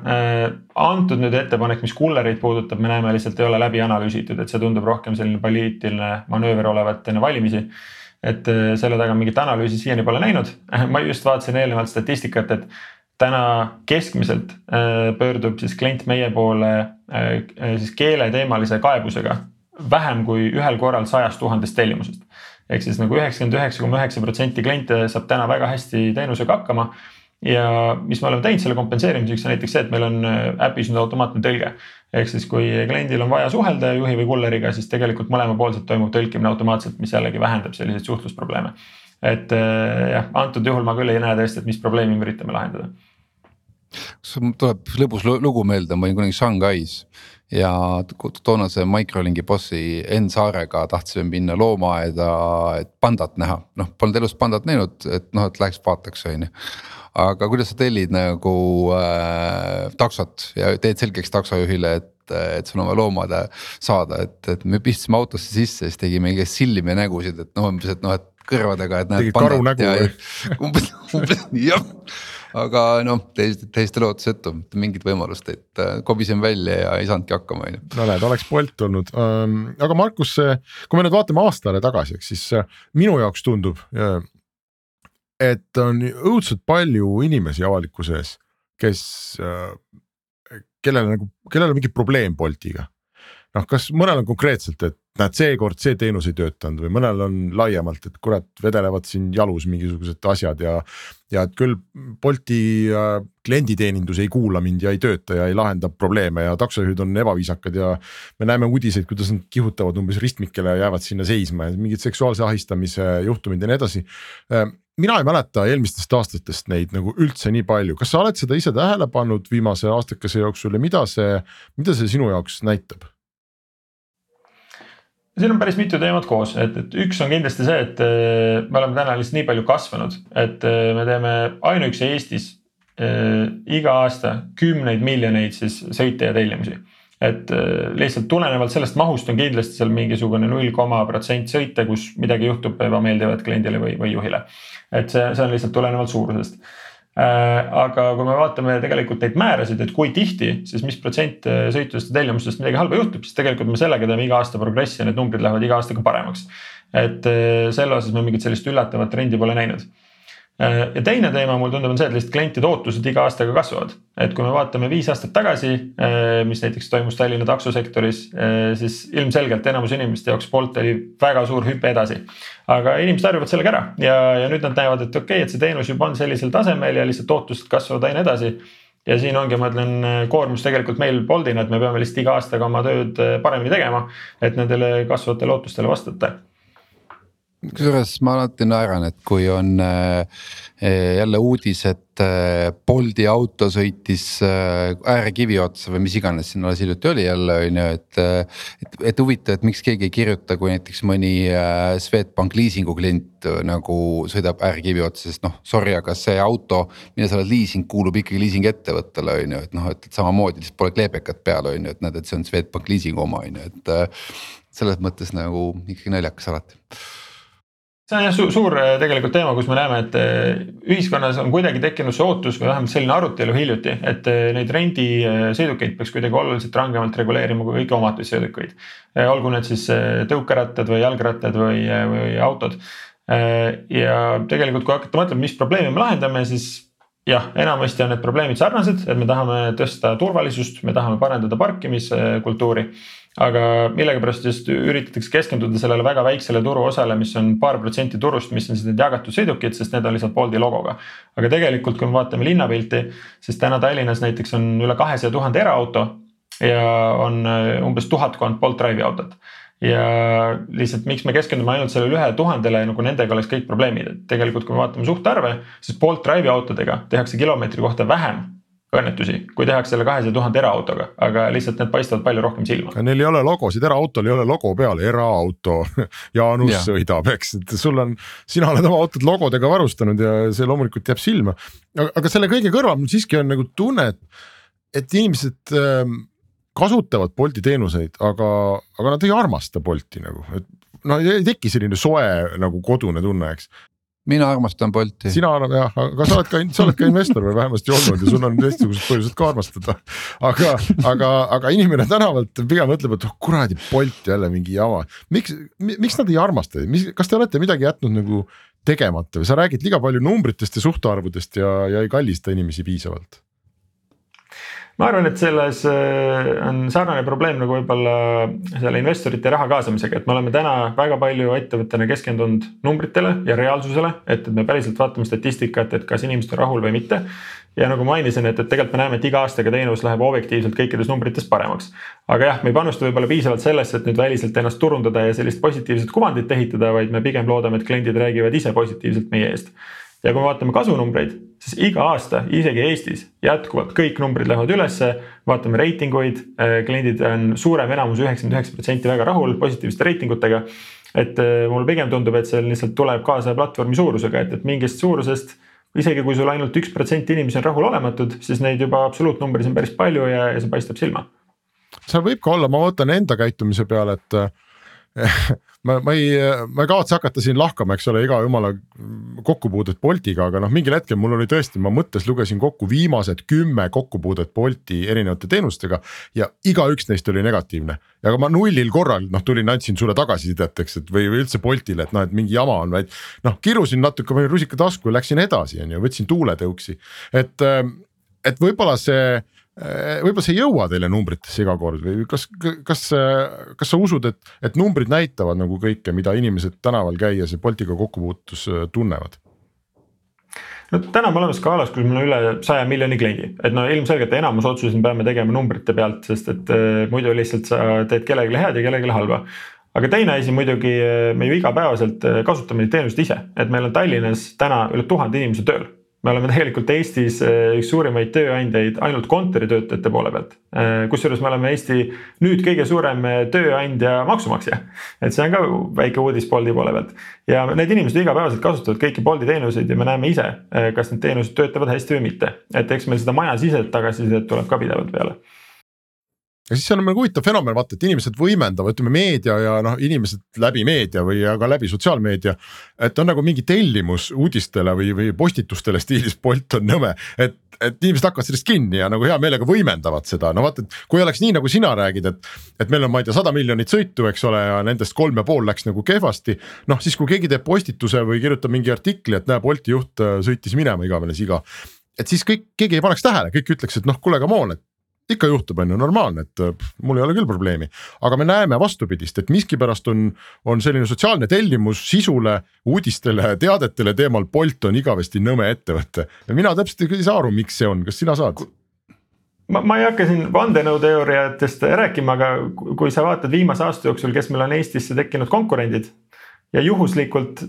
S2: antud nüüd ettepanek, mis kullereid puudutab, me näeme lihtsalt ei ole läbi analüüsitud, et see tundub rohkem selline poliitiline manööver olevat enne valimisi et äh, selle taga mingit analüüsi siiani pole näinud. ma just vaatasin eelnevalt statistikat, et täna keskmiselt äh, pöördub siis klient meie poole äh, siis keeleteemalise kaebusega vähem kui ühel korral sajast tuhandest tellimusest. Ehk siis nagu üheksakümmend üheksa koma üheksa protsenti kliente saab täna väga hästi teenusega hakkama ja mis me oleme teinud selle kompenseerimiseks on näiteks see, et meil on äpis nüüd automaatne tõlge ehk siis, kui kliendil on vaja suhelda juhi või kulleriga, siis tegelikult mõlemapoolselt toimub tõlkimine automaatselt, mis jällegi vähendab selliseid suhtlusprobleeme. et äh, jah, antud juhul ma küll ei näe tõesti, et mis probleemi me üritame lahendada.
S3: Tuleb lõbus lugu meelde, ma olin kunagi Shanghais ja toonase Microlinki bossi Enn Saarega tahtsime minna loomaaeda, et pandat näha, noh polnud elus pandat näinud, et noh, et läheks vaataks, on ju aga kuidas sa tellid nagu äh, taksot ja teed selgeks taksojuhile, et et sul on vaja loomad saada, et, et me pistasime autosse sisse, siis tegime igast silmi ja nägusid, et noh, umbes, et noh, et kõrvadega, et
S1: näed. karu nägu või?
S3: umbes, umbes jah, aga noh, täiesti, täiesti lootusetu, mingit võimalust, et äh, kobisin välja ja ei saanudki hakkama, on ju.
S1: no näed, oleks Bolt olnud ähm,, aga Markus, kui me nüüd vaatame aastale tagasi, eks siis äh, minu jaoks tundub et on õudselt palju inimesi avalikkuses, kes, äh, kellel nagu, kellel on mingi probleem Boltiga. Noh, kas mõnel on konkreetselt, et näed, seekord see teenus ei töötanud või mõnel on laiemalt, et kurat, vedelevad siin jalus mingisugused asjad ja. ja et küll Bolti äh, klienditeenindus ei kuula mind ja ei tööta ja ei lahenda probleeme ja taksojuhid on ebaviisakad ja. me näeme uudiseid, kuidas nad kihutavad umbes ristmikele ja jäävad sinna seisma ja mingid seksuaalse ahistamise juhtumid ja nii edasi äh, mina ei mäleta eelmistest aastatest neid nagu üldse nii palju, kas sa oled seda ise tähele pannud viimase aastakese jooksul ja mida see, mida see sinu jaoks näitab?
S2: Siin on päris mitu teemat koos, et, et üks on kindlasti see, et eh, me oleme täna lihtsalt nii palju kasvanud, et eh, me teeme ainuüksi Eestis äh, iga aasta kümneid miljoneid siis sõite ja tellimusi et äh, lihtsalt tulenevalt sellest mahust on kindlasti seal mingisugune null koma protsent sõite, kus midagi juhtub ebameeldivat kliendile või, või juhile. et see, see on lihtsalt tulenevalt suurusest äh, aga kui me vaatame tegelikult neid määrasid, et kui tihti, siis mis protsent äh, sõitudest ja tellimustest midagi halba juhtub, siis tegelikult me sellega teeme iga aasta progressi ja need numbrid lähevad iga aastaga paremaks. et selle osas me mingit sellist üllatavat trendi pole näinud Äh, ja teine teema mulle tundub, on see, et lihtsalt klientide ootused iga aastaga kasvavad. et kui me vaatame viis aastat tagasi, äh, mis näiteks toimus Tallinna taksosektoris, äh, siis ilmselgelt enamus inimeste jaoks Bolt oli väga suur hüpe edasi. aga inimesed harjuvad sellega ära ja, ja nüüd nad näevad, et okei okay,, et see teenus juba on sellisel tasemel ja lihtsalt ootused kasvavad aina edasi ja siin ongi, ma ütlen, koormus tegelikult meil Boltina, et me peame lihtsalt iga aastaga oma tööd paremini tegema, et nendele kasvavatele ootustele vastata
S3: kusjuures ma alati naeran, et kui on äh, jälle uudis, et äh, Bolti auto sõitis äh, äärekivi otsa või mis iganes siin alles hiljuti oli jälle on ju, et. et, et huvitav, et miks keegi ei kirjuta, kui näiteks mõni Swedbank liisingu klient nagu sõidab äärekivi otsa, sest noh, sorry, aga see auto, mida sa oled liising, kuulub ikkagi liisingettevõttele on ju, et noh, et samamoodi lihtsalt pole kleepekat peal on ju, et näed, et see on Swedbank liisingu oma on ju, et selles mõttes nagu ikkagi naljakas alati
S2: see on jah su suur äh, tegelikult teema, kus me näeme, et äh, ühiskonnas on kuidagi tekkinud see ootus või vähemalt selline arutelu hiljuti, et äh, neid rendisõidukeid peaks kuidagi oluliselt rangemalt reguleerima kui kõiki omadussõidukeid. olgu need siis tõukerattad või jalgrattad või, või autod. ja tegelikult, kui hakata mõtlema, mis probleemi me lahendame, siis jah, enamasti on need probleemid sarnased, et me tahame tõsta turvalisust, me tahame parandada parkimiskultuuri aga millegipärast just üritatakse keskenduda sellele väga väiksele turuosale, mis on paar protsenti turust, mis on siis need jagatud sõidukid, sest need on lihtsalt Bolti logoga. aga tegelikult, kui me vaatame linnapilti, siis täna Tallinnas näiteks on üle kahesaja tuhande eraauto ja on umbes tuhatkond Bolt Drive'i autot ja lihtsalt, miks me keskendume ainult sellele ühe tuhandele, nagu nendega oleks kõik probleemid, et tegelikult, kui me vaatame suhtarve, siis Bolt Drive'i autodega tehakse kilomeetri kohta vähem õnnetusi, kui tehakse selle kahesaja tuhande eraautoga, aga lihtsalt need paistavad palju rohkem silma.
S1: Neil ei ole logosid, eraautol ei ole logo peal, eraauto Jaanus ja. sõidab, eks, et sul on, sina oled oma autot logodega varustanud ja see loomulikult jääb silma. aga selle kõige kõrval mul siiski on nagu tunne, et, et inimesed äh, kasutavad Bolti teenuseid, aga, aga nad ei armasta Bolti nagu, et no ei teki selline soe nagu kodune tunne, eks
S3: mina armastan Bolti.
S1: sina arvad jah, aga sa oled ka, sa oled ka investor või vähemasti olnud ja sul on teistsugused põhjused ka armastada. aga, aga, aga inimene tänavalt pigem mõtleb, et oh kuradi Bolt jälle mingi jama. miks, miks nad ei armasta, mis, kas te olete midagi jätnud nagu tegemata või sa räägid liiga palju numbritest ja suhtarvudest ja, ja ei kallista inimesi piisavalt?
S2: Ma arvan, et selles äh, on sarnane probleem nagu võib-olla selle investorite raha kaasamisega, et me oleme täna väga palju ettevõttena keskendunud numbritele ja reaalsusele, et, et me päriselt vaatame statistikat, et kas inimesed on rahul või mitte. ja nagu mainisin, et, et tegelikult me näeme, et iga aastaga teenus läheb objektiivselt kõikides numbrites paremaks. aga jah, me ei panusta võib-olla piisavalt sellesse, et nüüd väliselt ennast turundada ja sellist positiivset kuvandit ehitada, vaid me pigem loodame, et kliendid räägivad ise positiivselt meie eest ja kui me vaatame kasunumbreid, siis iga aasta, isegi Eestis jätkuvalt kõik numbrid lähevad ülesse. vaatame reitinguid, äh, kliendid on suurem enamus, üheksakümmend üheksa protsenti väga rahul positiivsete reitingutega. et äh, mulle pigem tundub, et see lihtsalt tuleb kaasa platvormi suurusega, et, et mingist suurusest isegi kui sul ainult üks protsent inimesi on rahulolematud, siis neid juba absoluutnumbris on päris palju ja, ja see paistab silma.
S1: seal võib ka olla, ma mõtlen enda käitumise peale, et ma, ma ei, ma ei kavatse hakata siin lahkama, eks ole, iga jumala kokkupuudet Boltiga, aga noh, mingil hetkel mul oli tõesti, ma mõttes lugesin kokku viimased kümme kokkupuudet Bolti erinevate teenustega ja igaüks neist oli negatiivne. ja ma nullil korral noh, tulin, andsin sulle tagasisidet, eks, et või, või üldse Boltile, et noh, et mingi jama on, vaid noh, kirusin natuke, panin rusika tasku ja läksin edasi, on ju, võtsin tuuletõuksi, et, et võib-olla see võib-olla see ei jõua teile numbritesse iga kord või kas, kas, kas sa usud, et, et numbrid näitavad nagu kõike, mida inimesed tänaval käies ja Boltiga kokkupuutus äh, tunnevad?
S2: no täna me oleme skaalas, kus meil on üle saja miljoni kliendi, et no ilmselgelt enamus otsuseid me peame tegema numbrite pealt, sest et äh, muidu lihtsalt sa teed kellelegi head ja kellelegi halba. Aga teine asi muidugi, me ju igapäevaselt kasutame neid teenuseid ise, et meil on Tallinnas täna üle tuhande inimese tööl me oleme tegelikult Eestis eh, üks suurimaid tööandjaid ainult kontoritöötajate poole pealt. Eh, kusjuures me oleme Eesti nüüd kõige suurem eh, tööandja maksumaksja. et see on ka väike uudis Bolti poole pealt. ja need inimesed igapäevaselt kasutavad kõiki Bolti teenuseid ja me näeme ise, kas need teenused töötavad hästi või mitte. et eks meil seda majasiseselt tagasisidet tuleb ka pidevalt peale
S1: ja siis seal on nagu huvitav fenomen, vaata, et inimesed võimendavad, ütleme meedia ja noh, inimesed läbi meedia või ka läbi sotsiaalmeedia. et on nagu mingi tellimus uudistele või, või postitustele stiilis Bolt on nõme, et, et inimesed hakkavad sellest kinni ja nagu hea meelega võimendavad seda, no vaata, et kui oleks nii, nagu sina räägid, et. et meil on, ma ei tea, sada miljonit sõitu, eks ole, ja nendest kolm ja pool läks nagu kehvasti. noh, siis kui keegi teeb postituse või kirjutab mingi artikli, et näe, Bolti juht äh, sõitis minema igavene siga et siis kõik, keegi ei paneks tähele, kõik ütleks, et noh, kuule, come on, et ikka juhtub, on ju normaalne, et mul ei ole küll probleemi. aga me näeme vastupidist, et miskipärast on, on selline sotsiaalne tellimus sisule, uudistele, teadetele teemal Bolt on igavesti nõme ettevõte. mina täpselt ei saa aru, miks see on, kas sina saad?
S2: ma, ma ei hakka siin vandenõuteooriatest rääkima, aga kui sa vaatad viimase aasta jooksul, kes meil on Eestisse tekkinud konkurendid ja juhuslikult,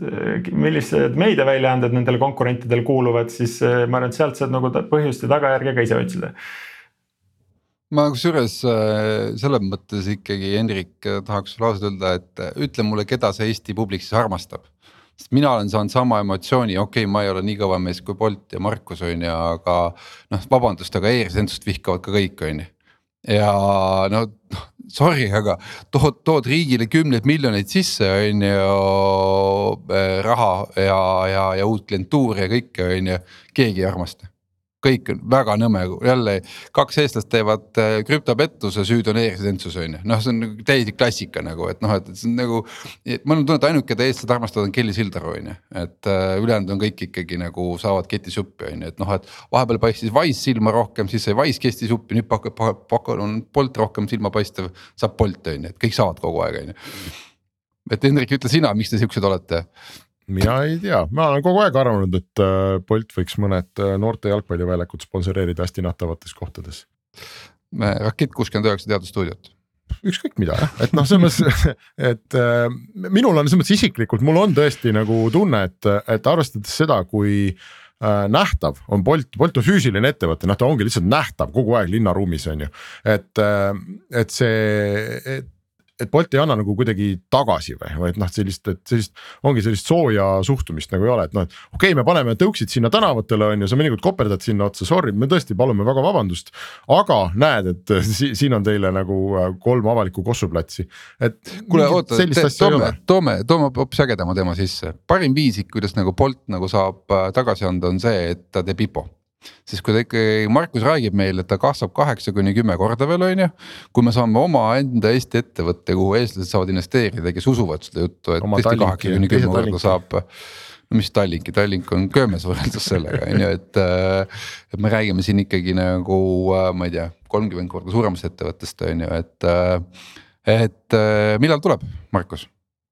S2: millised meediaväljaanded nendele konkurentidele kuuluvad, siis ma arvan, et sealt saad nagu põhjust ja tagajärge ka ise otsida
S3: ma kusjuures äh, selles mõttes ikkagi, Hendrik, äh, tahaks sulle ausalt öelda, et äh, ütle mulle, keda see Eesti publik siis armastab. sest mina olen saanud sama emotsiooni, okei okay,, ma ei ole nii kõva mees kui Bolt ja Markus on ju, aga noh, vabandust, aga e-residentsust vihkavad ka kõik, on ju. ja no noh, sorry, aga tood, tood riigile kümneid miljoneid sisse, on ju raha ja, ja, ja uut klientuuri ja kõike, on ju, keegi ei armasta kõik on väga nõme, jälle kaks eestlast teevad äh, krüptopettuse, süüd on e-residentsus on ju, noh, see on nagu täiesti klassika nagu, et noh, et see on nagu. mul on tunne, et ainuke, keda eestlased armastavad, on Kelly Sildaru on ju, et äh, ülejäänud on kõik ikkagi nagu saavad ketisuppi on ju, et noh, et. vahepeal paistis Wise silma rohkem, siis sai Wise ketisuppi, nüüd pakub, pakub, on Bolt rohkem silmapaistev, saab Bolt on ju, et kõik saavad kogu aeg on ju. et Hendrik, ütle sina, miks te siuksed olete?
S1: Mina ei tea, ma olen kogu aeg arvanud, et äh, Bolt võiks mõned äh, noorte jalgpalliväljakud sponsoreerida hästi nähtavates kohtades.
S3: rakett kuuskümmend üheksa teadusstuudiot.
S1: ükskõik mida jah, et noh, selles mõttes, et äh, minul on selles mõttes isiklikult, mul on tõesti nagu tunne, et, et arvestades seda, kui äh, nähtav on Bolt, Bolt on füüsiline ettevõte, noh, ta ongi lihtsalt nähtav kogu aeg linnaruumis on ju. et, et see, et et Bolt ei anna nagu kuidagi tagasi või, vaid noh, sellist, et sellist ongi sellist sooja suhtumist nagu ei ole, et noh, et okei okay,, me paneme tõuksid sinna tänavatele on ju, sa mõnikord koperdad sinna otsa, sorry, me tõesti palume väga vabandust. aga näed, et si siin on teile nagu äh, kolm avalikku kossuplatsi, et.
S3: kuule oota, toome, toome, toome hoopis ägedama teema sisse, parim viis, kuidas nagu Bolt nagu saab äh, tagasi anda, on see, et ta teeb IPO siis kui ta ikkagi, Markus räägib meile, et ta kasvab kaheksa kuni kümme korda veel, on ju. kui me saame omaenda Eesti ettevõtte, kuhu eestlased saavad investeerida, kes usuvad seda juttu, et tõesti kaheksa kuni kümme korda saab. no mis Tallinki, Tallink on köömes võrreldes sellega on ju, et, et me räägime siin ikkagi nagu ma ei tea, kolmkümmend korda suuremast ettevõttest on ju, et. Et millal tuleb, Markus,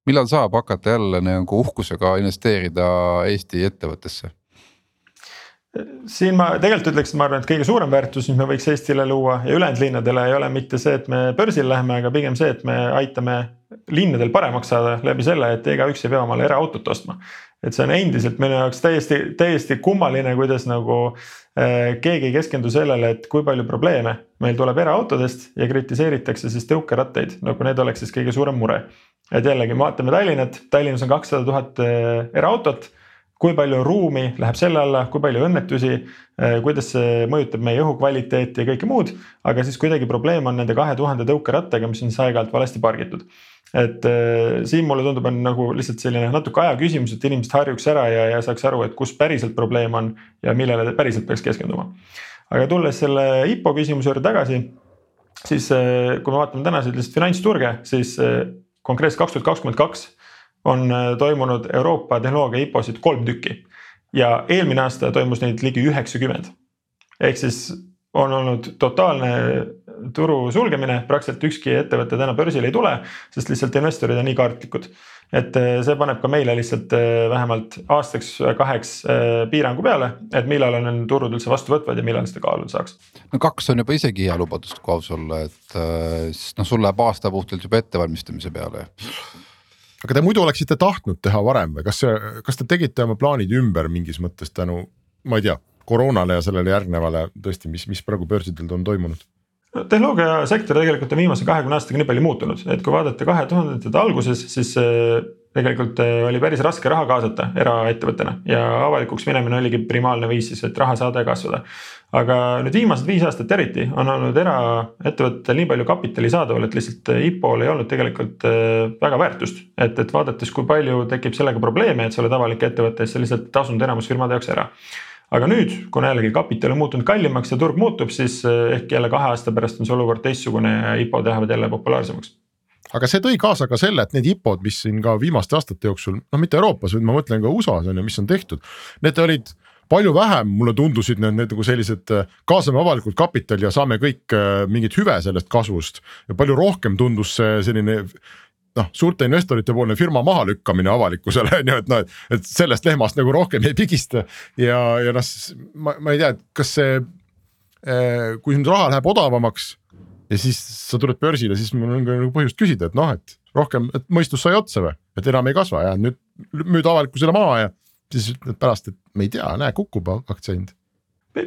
S3: millal saab hakata jälle nagu uhkusega investeerida Eesti ettevõttesse?
S2: Siin ma tegelikult ütleksin, ma arvan, et kõige suurem väärtus, mis me võiks Eestile luua ja ülejäänud linnadele ei ole mitte see, et me börsile läheme, aga pigem see, et me aitame linnadel paremaks saada läbi selle, et igaüks ei pea omale eraautot ostma. et see on endiselt minu jaoks täiesti, täiesti kummaline, kuidas nagu äh, keegi ei keskendu sellele, et kui palju probleeme meil tuleb eraautodest ja kritiseeritakse siis tõukerattaid, nagu need oleks siis kõige suurem mure. et jällegi, vaatame Tallinnat, Tallinnas on kakssada tuhat äh, eraautot kui palju ruumi läheb selle alla, kui palju õnnetusi, eh, kuidas see mõjutab meie õhukvaliteeti ja kõike muud. aga siis kuidagi probleem on nende kahe tuhande tõukerattaga, mis on siis aeg-ajalt valesti pargitud. et äh, siin mulle tundub, on nagu lihtsalt selline natuke aja küsimus, et inimesed harjuks ära ja, ja saaks aru, et kus päriselt probleem on ja millele päriselt peaks keskenduma. aga tulles selle IPO küsimuse juurde tagasi, siis äh, kui me vaatame tänaseid lihtsalt finantsturge, siis konkreetselt kaks tuhat kakskümmend kaks on äh, toimunud Euroopa tehnoloogia IPO-sid kolm tükki ja eelmine aasta toimus neid ligi üheksakümmend. ehk siis on olnud totaalne turu sulgemine, praktiliselt ükski ettevõte täna börsile ei tule, sest lihtsalt investorid on nii kartlikud. et äh, see paneb ka meile lihtsalt äh, vähemalt aastaks-kaheks piirangu peale, et millal on turud üldse vastuvõtvad ja millal seda kaaluda saaks.
S3: no kaks on juba isegi hea lubadus, kui aus olla, et siis noh, sul läheb aasta puhtalt juba ettevalmistamise peale
S1: aga te muidu oleksite tahtnud teha varem või kas kas te tegite oma plaanid ümber mingis mõttes tänu, ma ei tea, koroonale ja sellele järgnevale tõesti, mis, mis praegu börsidel on toimunud?
S2: tehnoloogiasektor tegelikult on viimase kahekümne aastaga nii palju muutunud, et kui vaadata kahe tuhandendate alguses, siis tegelikult äh, oli päris raske raha kaasata eraettevõttena ja avalikuks minemine oligi primaalne viis siis, et raha saada ja kasvada. aga nüüd viimased viis aastat eriti on olnud eraettevõtetel nii palju kapitali saadaval, et lihtsalt IPO-l ei olnud tegelikult äh, väga väärtust. et, et vaadates, kui palju tekib sellega probleeme, et sa oled avalik ettevõte, siis sa lihtsalt tasunud enamus firmade jaoks ära aga nüüd, kuna jällegi kapital on muutunud kallimaks ja turg muutub, siis ehk jälle kahe aasta pärast on see olukord teistsugune ja IPO lähevad jälle populaarsemaks
S1: aga see tõi kaasa ka selle, et need IPO-d, mis siin ka viimaste aastate jooksul, noh, mitte Euroopas, vaid ma mõtlen ka USA-s on ju, mis on tehtud. Need olid palju vähem, mulle tundusid need, need nagu sellised, kaasame avalikult kapitali ja saame kõik äh, mingit hüve sellest kasvust. ja palju rohkem tundus see selline noh, suurte investorite poolne firma mahalükkamine avalikkusele on ju, et noh, et sellest lehmast nagu rohkem ei pigista. ja, ja noh, ma, ma ei tea, et kas see, äh, kui nüüd raha läheb odavamaks ja siis sa tuled börsile, siis mul on ka nagu põhjust küsida, et noh, et rohkem, et mõistus sai otsa või, et enam ei kasva ja nüüd müüd avalikkusele maha ja siis ütled pärast, et me ei tea, näe, kukub aktsia hind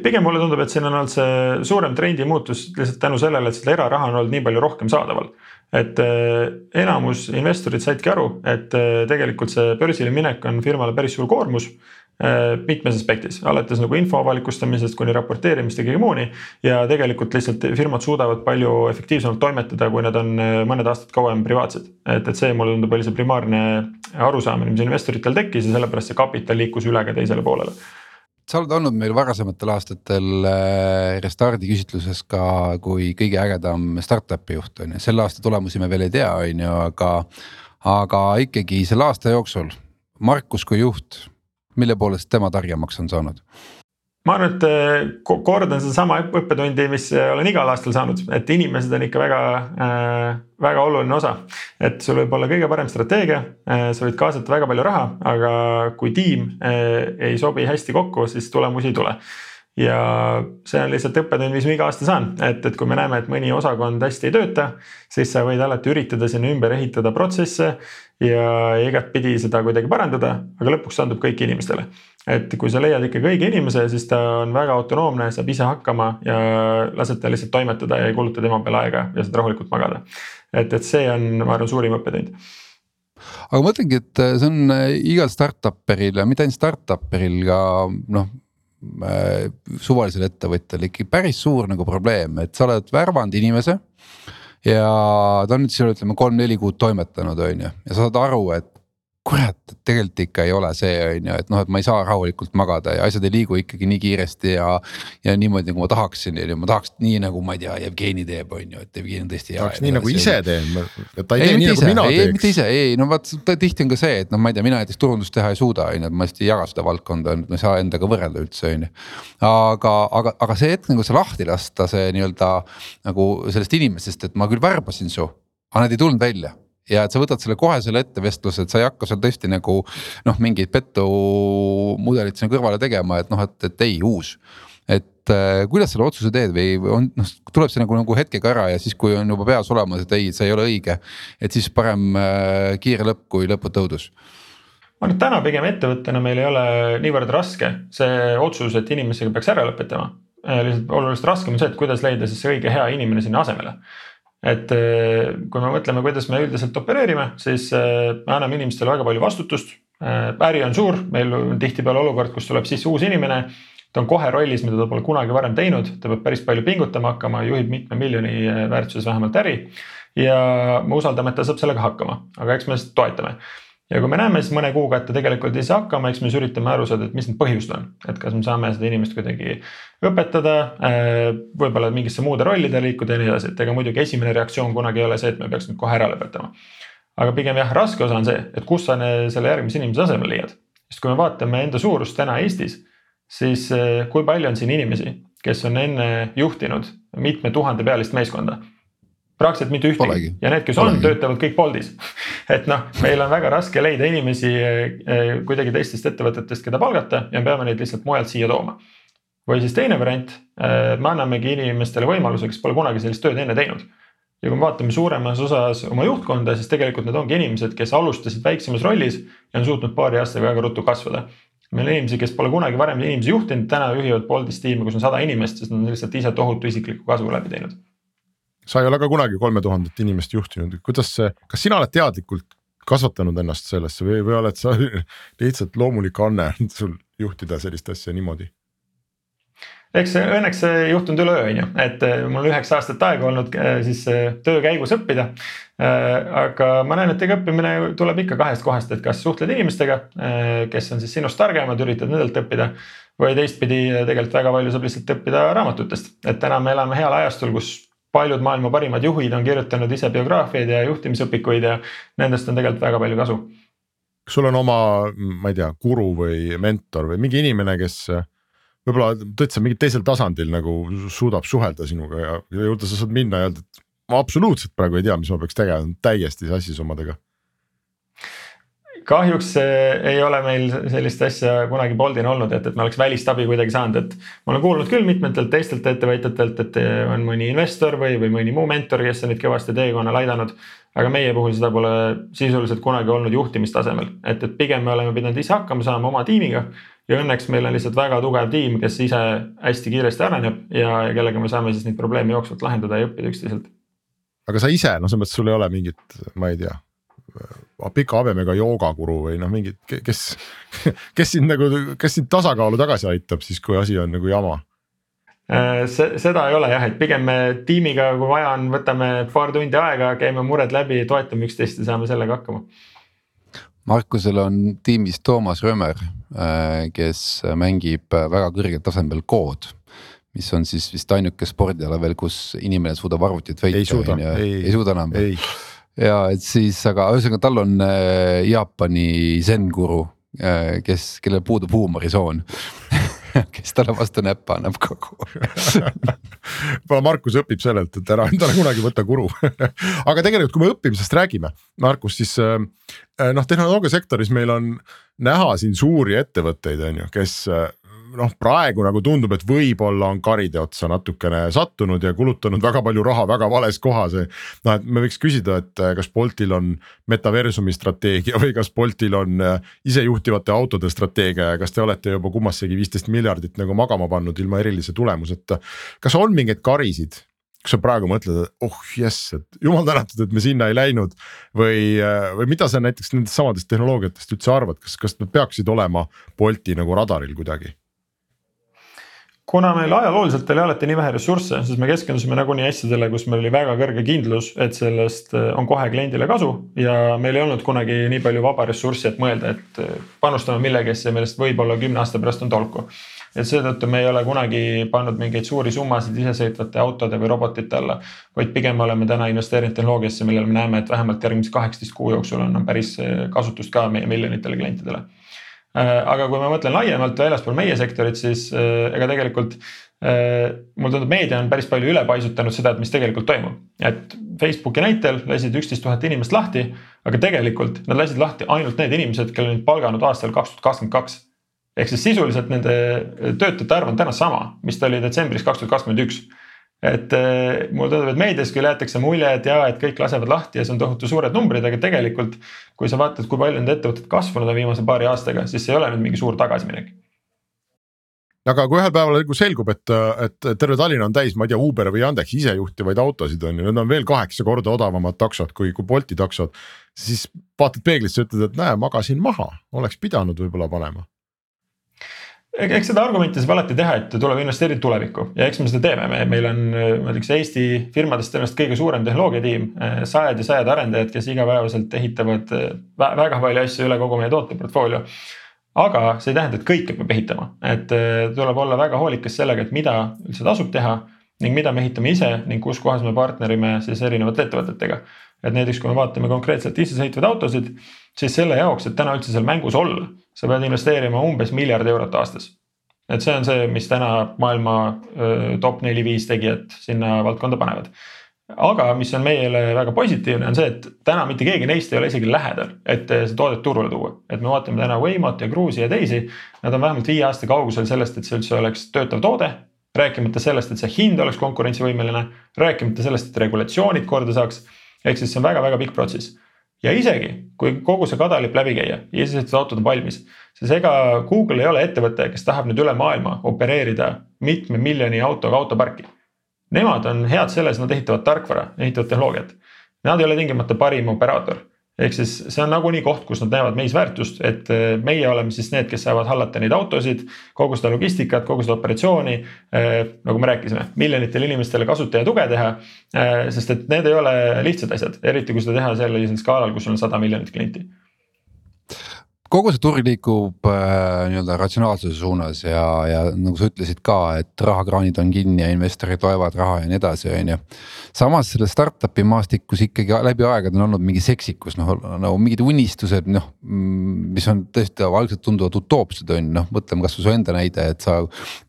S2: pigem mulle tundub, et siin on olnud see suurem trendi muutus lihtsalt tänu sellele, et seda eraraha on olnud nii palju rohkem saadaval. et eh, enamus investorid saidki aru, et eh, tegelikult see börsile minek on firmale päris suur koormus. Äh, mitmes aspektis, alates nagu info avalikustamisest kuni raporteerimist ja kõige muuni. ja tegelikult lihtsalt firmad suudavad palju efektiivsemalt toimetada, kui nad on äh, mõned aastad kauem privaatsed. et, et see mulle tundub, oli see primaarne arusaamine, mis investoritel tekkis ja sellepärast see kapital liikus üle ka teisele poolele
S3: sa oled olnud meil varasematel aastatel äh, Restardi küsitluses ka kui kõige ägedam startup'i juht on ju, selle aasta tulemusi me veel ei tea, on ju, aga. aga ikkagi selle aasta jooksul Markus kui juht, mille poolest tema targemaks on saanud?
S2: ma arvan, et eh, kordan sedasama õppetundi, mis eh, olen igal aastal saanud, et inimesed on ikka väga äh,, väga oluline osa. et sul võib olla kõige parem strateegia äh,, sa võid kaasata väga palju raha, aga kui tiim äh, ei sobi hästi kokku, siis tulemusi ei tule ja see on lihtsalt õppetund, mis ma iga aasta saan, et, et kui me näeme, et mõni osakond hästi ei tööta, siis sa võid alati üritada sinna ümber ehitada protsesse ja igatpidi seda kuidagi parandada, aga lõpuks andub kõik inimestele. et kui sa leiad ikkagi õige inimese, siis ta on väga autonoomne, saab ise hakkama ja lased ta lihtsalt toimetada ja ei kuluta tema peale aega ja saad rahulikult magada. et, et see on, ma arvan, suurim õppetund
S3: aga ma mõtlengi, et see on igal startup'eril ja mitte ainult startup'eril ka noh suvalisel ettevõtjal ikkagi päris suur nagu probleem, et sa oled värvanud inimese. ja ta on nüüd seal ütleme kolm-neli kuud toimetanud, on ju, ja sa saad aru, et kurat, et tegelikult ikka ei ole see, on ju, et noh, et ma ei saa rahulikult magada ja asjad ei liigu ikkagi nii kiiresti ja. ja niimoodi nagu ma tahaksin ja ma tahaks nii nagu ma ei tea, Jevgeni teeb, on ju, et Jevgeni on tõesti hea.
S1: tahaks nii nagu ise teen, ta
S3: ei,
S1: ei tee nii nagu mina
S3: ei,
S1: teeks.
S3: mitte ise, ei no vaat tihti on ka see, et noh, ma ei tea, mina näiteks turundust teha ei suuda, on ju, et ma hästi ei jaga seda valdkonda, ma ei saa endaga võrrelda üldse, on ju. aga, aga, aga see hetk nagu see lahti lasta, see nii-öelda nagu sellest inimesest, et ma küll värbasin su, aga nad ei tulnud välja ja et sa võtad selle kohe selle ette vestluse, et sa ei hakka seal tõesti nagu noh, mingeid petumudelit sinna kõrvale tegema, et noh, et, et ei, uus. et äh, kuidas selle otsuse teed või on noh, tuleb see nagu, nagu hetkega ära ja siis, kui on juba peas olemas, et ei, see ei ole õige. et siis parem äh, kiire lõpp kui lõputu õudus
S2: ma arvan, et täna pigem ettevõttena meil ei ole niivõrd raske see otsus, et inimesega peaks ära lõpetama. Äh, lihtsalt oluliselt raskem on see, et kuidas leida siis see õige hea inimene sinna asemele et äh, kui me mõtleme, kuidas me üldiselt opereerime, siis äh, me anname inimestele väga palju vastutust. Äh, äri on suur, meil on tihtipeale olukord, kus tuleb sisse uus inimene. ta on kohe rollis, mida ta pole kunagi varem teinud, ta peab päris palju pingutama hakkama, juhib mitme miljoni väärtuses vähemalt äri. ja me usaldame, et ta saab sellega hakkama, aga eks me toetame ja kui me näeme siis mõne kuuga, et ta tegelikult ei saa hakkama, eks me siis üritame aru saada, et mis need põhjused on, et kas me saame seda inimest kuidagi õpetada, äh, võib-olla mingisse muude rollide liikuda ja nii edasi, et ega muidugi esimene reaktsioon kunagi ei ole see, et me peaks nüüd kohe ära lõpetama. aga pigem jah, raske osa on see, et kus sa selle järgmise inimese asemele leiad, sest kui me vaatame enda suurust täna Eestis, siis äh, kui palju on siin inimesi, kes on enne juhtinud mitme tuhande pealist meeskonda praktiliselt mitte ühtegi ja need, kes Polegi. on, töötavad kõik Boltis et noh, meil on väga raske leida inimesi eh, kuidagi teistest ettevõtetest, keda palgata ja me peame neid lihtsalt mujalt siia tooma. või siis teine variant, eh, me annamegi inimestele võimaluse, kes pole kunagi sellist tööd enne teinud. ja kui me vaatame suuremas osas oma juhtkonda, siis tegelikult need ongi inimesed, kes alustasid väiksemas rollis ja on suutnud paari aastaga väga ruttu kasvada meil on inimesi, kes pole kunagi varem inimesi juhtinud, täna juhivad Boltis tiimi, kus on sada inimest, sest nad on lihtsalt ise tohutu isikliku kasvu läbi teinud
S1: sa ei ole ka kunagi kolme tuhandet inimest juhtinud, kuidas see, kas sina oled teadlikult kasvatanud ennast sellesse või, või oled sa lihtsalt loomulik anne sul juhtida sellist asja niimoodi?
S2: eks see õnneks see ei juhtunud üleöö, on ju, et eh, mul üheksa aastat aega olnud eh, siis eh, töö käigus õppida. aga ma näen, et ega õppimine tuleb ikka kahest kohast, et kas suhtled inimestega, kes on siis sinust targemad, üritad nendelt õppida. või teistpidi tegelikult väga palju saab lihtsalt õppida raamatutest, et täna me elame heal ajastul, kus paljud maailma parimad juhid on kirjutanud ise biograafiaid ja juhtimisõpikuid ja nendest on tegelikult väga palju kasu.
S1: kas sul on oma, ma ei tea, guru või mentor või mingi inimene, kes võib-olla täitsa mingil teisel tasandil nagu suudab suhelda sinuga ja, juurde sa saad minna ja öelda, et ma absoluutselt praegu ei tea, mis ma peaks tegema, täiesti sassis omadega
S2: kahjuks ei ole meil sellist asja kunagi Boltil olnud, et, et me oleks välist abi kuidagi saanud, et. ma olen kuulnud küll mitmetelt teistelt ettevõtjatelt, et on mõni investor või, või mõni muu mentor, kes on neid kõvasti teekonnal aidanud. aga meie puhul seda pole sisuliselt kunagi olnud juhtimistasemel, et, et pigem me oleme pidanud ise hakkama saama oma tiimiga. ja õnneks meil on lihtsalt väga tugev tiim, kes ise hästi kiiresti areneb ja, ja kellega me saame siis neid probleeme jooksvalt lahendada ja õppida üksteiselt.
S1: aga sa ise, noh, selles mõttes sul ei ole mingit, ma ei tea pika habemega joogakuru või noh, mingid, kes, kes sind nagu, kes sind tasakaalu tagasi aitab siis, kui asi on nagu jama?
S2: Äh, see, seda ei ole jah, et pigem me tiimiga, kui vaja on, võtame paar tundi aega, käime mured läbi, toetame üksteist ja saame sellega hakkama.
S3: Markusel on tiimis Toomas Römer, äh, kes mängib väga kõrgel tasemel kood mis on siis vist ainuke spordiala veel, kus inimene suudab arvutit
S1: ei,
S3: ei suuda enam. Ja et siis, aga ühesõnaga tal on äh, Jaapani zen-guru äh,, kes, kellel puudub huumorisoon. Kes talle vastu näppa annab kogu
S1: võib-olla Markus õpib sellelt, et ära endale kunagi võta guru. Aga tegelikult, kui me õppimisest räägime, Markus, siis äh, noh, tehnoloogiasektoris meil on näha siin suuri ettevõtteid, on ju, kes äh, noh, praegu nagu tundub, et võib-olla on karide otsa natukene sattunud ja kulutanud väga palju raha väga vales kohas. noh, et me võiks küsida, et kas Boltil on metaversumi strateegia või kas Boltil on isejuhtivate autode strateegia ja kas te olete juba kummassegi viisteist miljardit nagu magama pannud ilma erilise tulemuseta. kas on mingeid karisid kas sa praegu mõtled, et oh jess, et jumal tänatud, et me sinna ei läinud või, või mida sa näiteks nendest samadest tehnoloogiatest üldse arvad, kas, kas nad peaksid olema Bolti nagu radaril kuidagi?
S2: Kuna meil ajalooliselt oli alati nii vähe ressursse, siis me keskendusime nagunii asjadele, kus meil oli väga kõrge kindlus, et sellest äh, on kohe kliendile kasu ja meil ei olnud kunagi nii palju vaba ressurssi, et mõelda, et äh, panustame millegisse, millest võib-olla kümne aasta pärast on tolku et seetõttu me ei ole kunagi pannud mingeid suuri summasid isesõitvate autode või robotite alla. vaid pigem oleme täna investeerinud tehnoloogiasse, millel me näeme, et vähemalt järgmise kaheksateist kuu jooksul on, päris eh, kasutust ka meie miljonitele klientidele. Äh, aga kui ma mõtlen laiemalt väljaspool meie sektorit, siis äh, ega tegelikult äh, mulle tundub, meedia on päris palju üle paisutanud seda, et mis tegelikult toimub. et Facebooki näitel lasid üksteist tuhat inimest lahti, aga tegelikult nad lasid lahti ainult need inimesed, kelle olid palganud aastal kaks tuhat kakskümmend kaks ehk siis sisuliselt nende töötajate arv on täna sama, mis ta oli detsembris kaks tuhat kakskümmend üks. Et eh, mulle tundub, et meedias küll jäetakse mulje, et jaa, et kõik lasevad lahti ja see on tohutu suured numbrid, aga tegelikult. kui sa vaatad, kui palju need ettevõtted kasvanud on viimase paari aastaga, siis see ei ole nüüd mingi suur tagasiminek
S1: aga kui ühel päeval nagu selgub, et, et terve Tallinn on täis, ma ei tea, Uber või Yandex isejuhtivaid autosid on ju, need on veel kaheksa korda odavamad taksod kui, kui Bolti taksod. siis vaatad peeglisse, ütled, et näe, magasin maha, oleks pidanud võib-olla panema
S2: eks seda argumenti saab alati teha, et tuleb investeerida tulevikku ja eks me seda teeme, me, meil on, ma ütleks Eesti firmadest tõenäoliselt kõige suurem tehnoloogiatiim, sajad ja sajad arendajad, kes igapäevaselt ehitavad väga palju asju üle kogu meie tooteportfoolio. aga see ei tähenda, et kõike peab ehitama, et tuleb olla väga hoolikas sellega, et mida üldse tasub teha ning mida me ehitame ise ning kus kohas me partnerime siis erinevate ettevõtetega. Et näiteks, kui me vaatame konkreetselt isesõitvaid autosid, siis selle jaoks, et täna üldse seal mängus olla sa pead investeerima umbes miljard eurot aastas. et see on see, mis täna maailma top neli-viis tegijat sinna valdkonda panevad. aga mis on meile väga positiivne, on see, et täna mitte keegi neist ei ole isegi lähedal, et see toodet turule tuua. et me vaatame täna Waymot ja Cruise'i ja teisi, nad on vähemalt viie aasta kaugusel sellest, et see üldse oleks töötav toode rääkimata sellest, et see hind oleks konkurentsivõimeline, rääkimata sellest, et regulatsioonid korda saaks. Ehk siis see on väga-väga pikk protsess ja isegi kui kogu see kadalipp läbi käia, isesõitvad autod on valmis, siis ega Google ei ole ettevõte, kes tahab nüüd üle maailma opereerida mitme miljoni autoga autoparki. Nemad on head selles, nad ehitavad tarkvara, ehitavad tehnoloogiat. Nad ei ole tingimata parim operaator ehk siis see on nagunii koht, kus nad näevad meis väärtust, et eh, meie oleme siis need, kes saavad hallata neid autosid, kogu seda logistikat, kogu seda operatsiooni. Eh, nagu me rääkisime, miljonitele inimestele kasutaja tuge teha. Eh, sest et need ei ole lihtsad asjad, eriti kui seda teha sellisel skaalal, kus on sada miljonit klienti
S3: kogu see turg liigub äh, nii-öelda ratsionaalsuse suunas ja, ja nagu sa ütlesid ka, et rahakraanid on kinni ja investorid loevad raha ja nii edasi, on ju. samas selle startup'i maastikus ikkagi läbi aegade on olnud mingi seksikus, noh nagu mingid unistused, noh. mis on tõesti algselt tunduvad utoopsed on ju, noh mõtleme kasvõi su enda näide, et sa,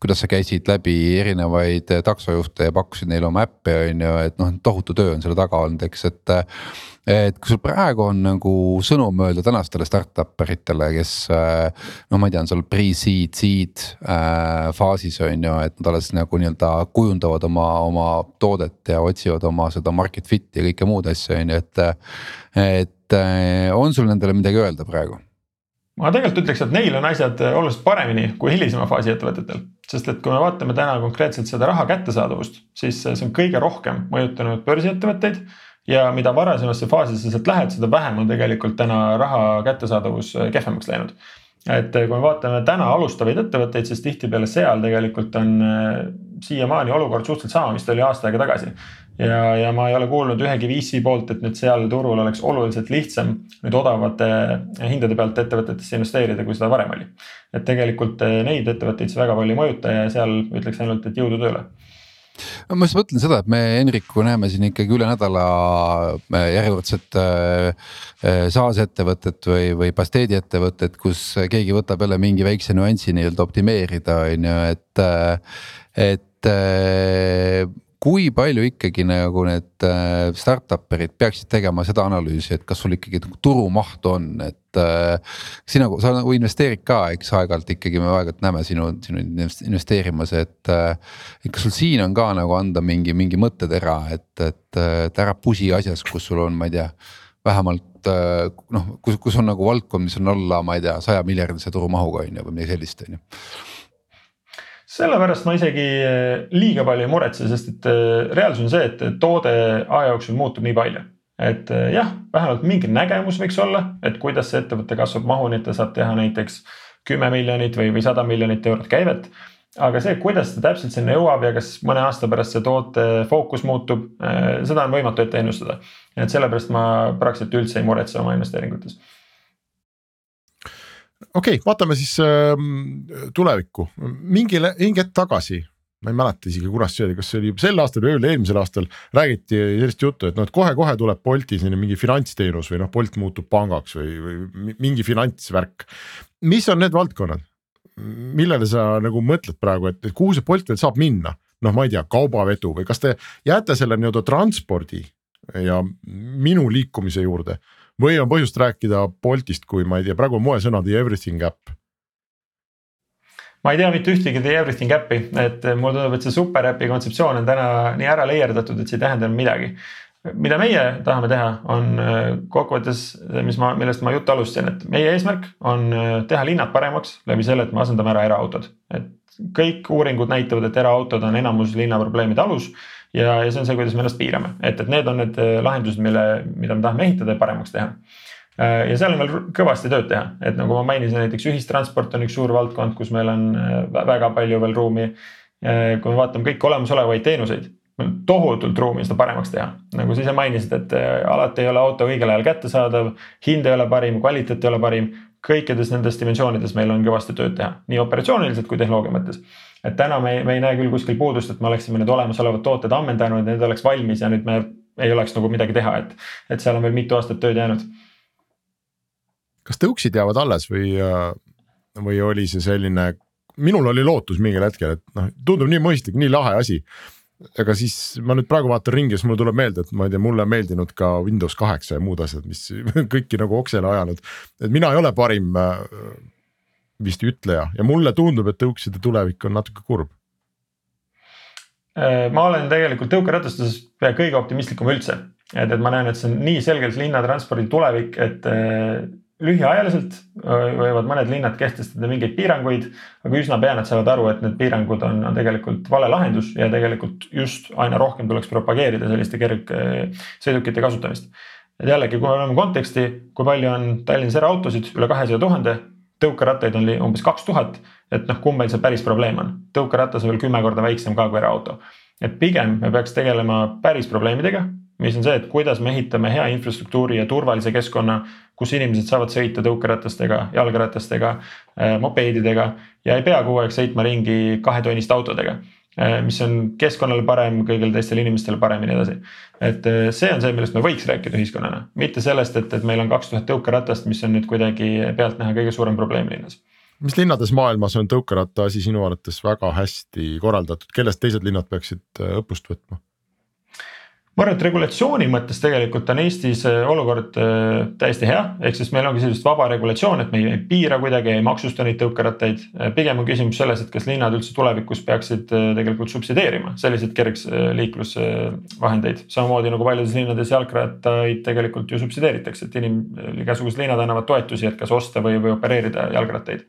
S3: kuidas sa käisid läbi erinevaid taksojuhte ja pakkusid neile oma äppi on ju, et noh, tohutu töö on selle taga olnud, eks, et et kui sul praegu on nagu sõnum öelda tänastele startup eritele, kes no ma ei tea, on seal pre-seed, seed äh, faasis on ju, et nad alles nagu nii-öelda kujundavad oma, oma toodet ja otsivad oma seda market fit'i ja kõike muud asju on ju, et. et äh, on sul nendele midagi öelda praegu?
S2: ma tegelikult ütleks, et neil on asjad oluliselt paremini kui hilisema faasi ettevõtetel. sest et kui me vaatame täna konkreetselt seda raha kättesaadavust, siis see on kõige rohkem mõjutanud börsiettevõtteid ja mida varasemasse faasi sa sealt lähed, seda vähem on tegelikult täna raha kättesaadavus äh, kehvemaks läinud. et äh, kui me vaatame täna alustavaid ettevõtteid, siis tihtipeale seal tegelikult on äh, siiamaani olukord suhteliselt sama, mis ta oli aasta aega tagasi. ja, ja ma ei ole kuulnud ühegi VC poolt, et nüüd seal turul oleks oluliselt lihtsam nüüd odavate hindade pealt ettevõtetesse investeerida, kui seda varem oli. et tegelikult neid ettevõtteid see väga palju ei mõjuta ja seal ütleks ainult, et jõudu tööle
S3: no ma just mõtlen seda, et me Henriku näeme siin ikkagi üle nädala äh, järjekordset äh, äh, SaaS ettevõtet või, või pasteedi ettevõtet, kus keegi võtab jälle mingi väikse nüansi nii-öelda optimeerida, on ju, et, et kui palju ikkagi nagu need äh, startup'erid peaksid tegema seda analüüsi, et kas sul ikkagi nagu turumahtu on, et äh,. sina, sa nagu investeerid ka, eks aeg-ajalt ikkagi me aeg-ajalt näeme sinu, sinu investeerimas, et äh,. kas sul siin on ka nagu anda mingi, mingi mõttetera, et, et, et ära pusi asjas, kus sul on, ma ei tea vähemalt äh, noh, kus, kus on nagu valdkond, mis on alla, ma ei tea, saja miljardise turumahuga on ju või midagi sellist, on ju
S2: sellepärast ma isegi äh, liiga palju ei muretse, sest et äh, reaalsus on see, et toode aja jooksul muutub nii palju. et jah, vähemalt mingi nägemus võiks olla, et kuidas see ettevõte kasvab mahu, nii et ta saab teha näiteks kümme miljonit või, või sada miljonit eurot käivet aga see, kuidas ta täpselt sinna jõuab ja kas mõne aasta pärast see toote fookus muutub, seda on võimatu ette ennustada. et sellepärast ma praktiliselt üldse ei muretse oma investeeringutes.
S1: Okei okay,, vaatame siis äh, tulevikku, mingi, mingi hetk tagasi ma ei mäleta isegi, kunas see oli, kas see oli sel aastal või eelmisel aastal räägiti sellist juttu, et noh, et kohe-kohe tuleb Bolti selline mingi finantsteenus või noh, Bolt muutub pangaks või, või mingi finantsvärk. mis on need valdkonnad, millele sa nagu mõtled praegu, et kuhu see Bolt veel saab minna? noh, ma ei tea, kaubavedu või kas te jääte selle nii-öelda transpordi ja minu liikumise juurde või on põhjust rääkida Boltist, kui ma ei tea, praegu on moesõna the everything äpp
S2: ma ei tea mitte ühtegi The Everything äppi, et mulle tundub, et see superäpi kontseptsioon on täna nii ära leierdatud, et see ei tähenda midagi mida meie tahame teha, on äh, kokkuvõttes, mis ma, millest ma juttu alustasin, et meie eesmärk on äh, teha linnad paremaks läbi selle, et me asendame ära eraautod. et kõik uuringud näitavad, et eraautod on enamus linnaprobleemide alus ja, ja see on see, kuidas me ennast piirame, et, et need on need äh, lahendused, mille, mida me tahame ehitada ja paremaks teha ja seal on veel kõvasti tööd teha, et nagu ma mainisin, näiteks ühistransport on üks suur valdkond, kus meil on väga palju veel ruumi. kui me vaatame kõiki olemasolevaid teenuseid tohutult ruumi seda paremaks teha. nagu sa ise mainisid, et äh, alati ei ole auto õigel ajal kättesaadav, hind ei ole parim, kvaliteet ei ole parim. kõikides nendes dimensioonides meil on kõvasti tööd teha, nii operatsiooniliselt kui tehnoloogia mõttes. Et täna me, me ei näe küll kuskil puudust, et me oleksime need olemasolevad tooted ammendanud, need oleks valmis ja nüüd me ei oleks nagu midagi teha, et, et seal on veel mitu aastat tööd jäänud.
S1: kas tõuksid jäävad alles või, äh, või oli see selline minul oli lootus mingil hetkel, et noh, tundub nii mõistlik, nii lahe asi aga siis ma nüüd praegu vaatan ringi, siis mulle tuleb meelde, et ma ei tea, mulle on meeldinud ka Windows kaheksa ja muud asjad, mis kõiki nagu oksele ajanud. et mina ei ole parim äh, vist ütleja ja mulle tundub, et tõukside tulevik on natuke kurb.
S2: Äh, ma olen tegelikult tõukeratastes pea kõige optimistlikum üldse, et, et ma näen, et see on nii selgelt linnatranspordi tulevik, et äh, lühiajaliselt võivad mõned linnad kehtestada mingeid piiranguid, aga üsna pea nad saavad aru, et need piirangud on, on tegelikult vale lahendus ja tegelikult just aina rohkem tuleks propageerida selliste kergsõidukite kasutamist. et jällegi, kui me oleme konteksti, kui palju on Tallinnas eraautosid, üle kahesaja tuhande, tõukerattaid on umbes kaks tuhat, et noh, kumb meil see päris probleem on, tõukeratas on veel kümme korda väiksem ka kui eraauto. et pigem me peaks tegelema päris probleemidega mis on see, et kuidas me ehitame hea infrastruktuuri ja turvalise keskkonna, kus inimesed saavad sõita tõukeratastega, jalgratastega, äh, mopeedidega ja ei pea kogu aeg sõitma ringi kahetonniste autodega. Äh, mis on keskkonnale parem, kõigile teistele inimestele parem ja nii edasi. et äh, see on see, millest me võiks rääkida ühiskonnana, mitte sellest, et, et meil on kaks tuhat tõukeratast, mis on nüüd kuidagi pealtnäha kõige suurem probleem linnas
S1: mis linnades maailmas on tõukeratta asi sinu arvates väga hästi korraldatud, kellest teised linnad peaksid õppust võtma?
S2: Ma arvan, et regulatsiooni mõttes tegelikult on Eestis äh, olukord äh, täiesti hea, ehk siis meil ongi sellist vaba regulatsioon, et me ei piira kuidagi, ei maksusta neid tõukerattaid. Äh, pigem on küsimus selles, et kas linnad üldse tulevikus peaksid tegelikult subsideerima selliseid kergsliiklusvahendeid. samamoodi nagu paljudes linnades jalgrattaid tegelikult ju subsideeritakse, et inim-, igasugused linnad annavad toetusi, et kas osta või, või opereerida jalgrattaid.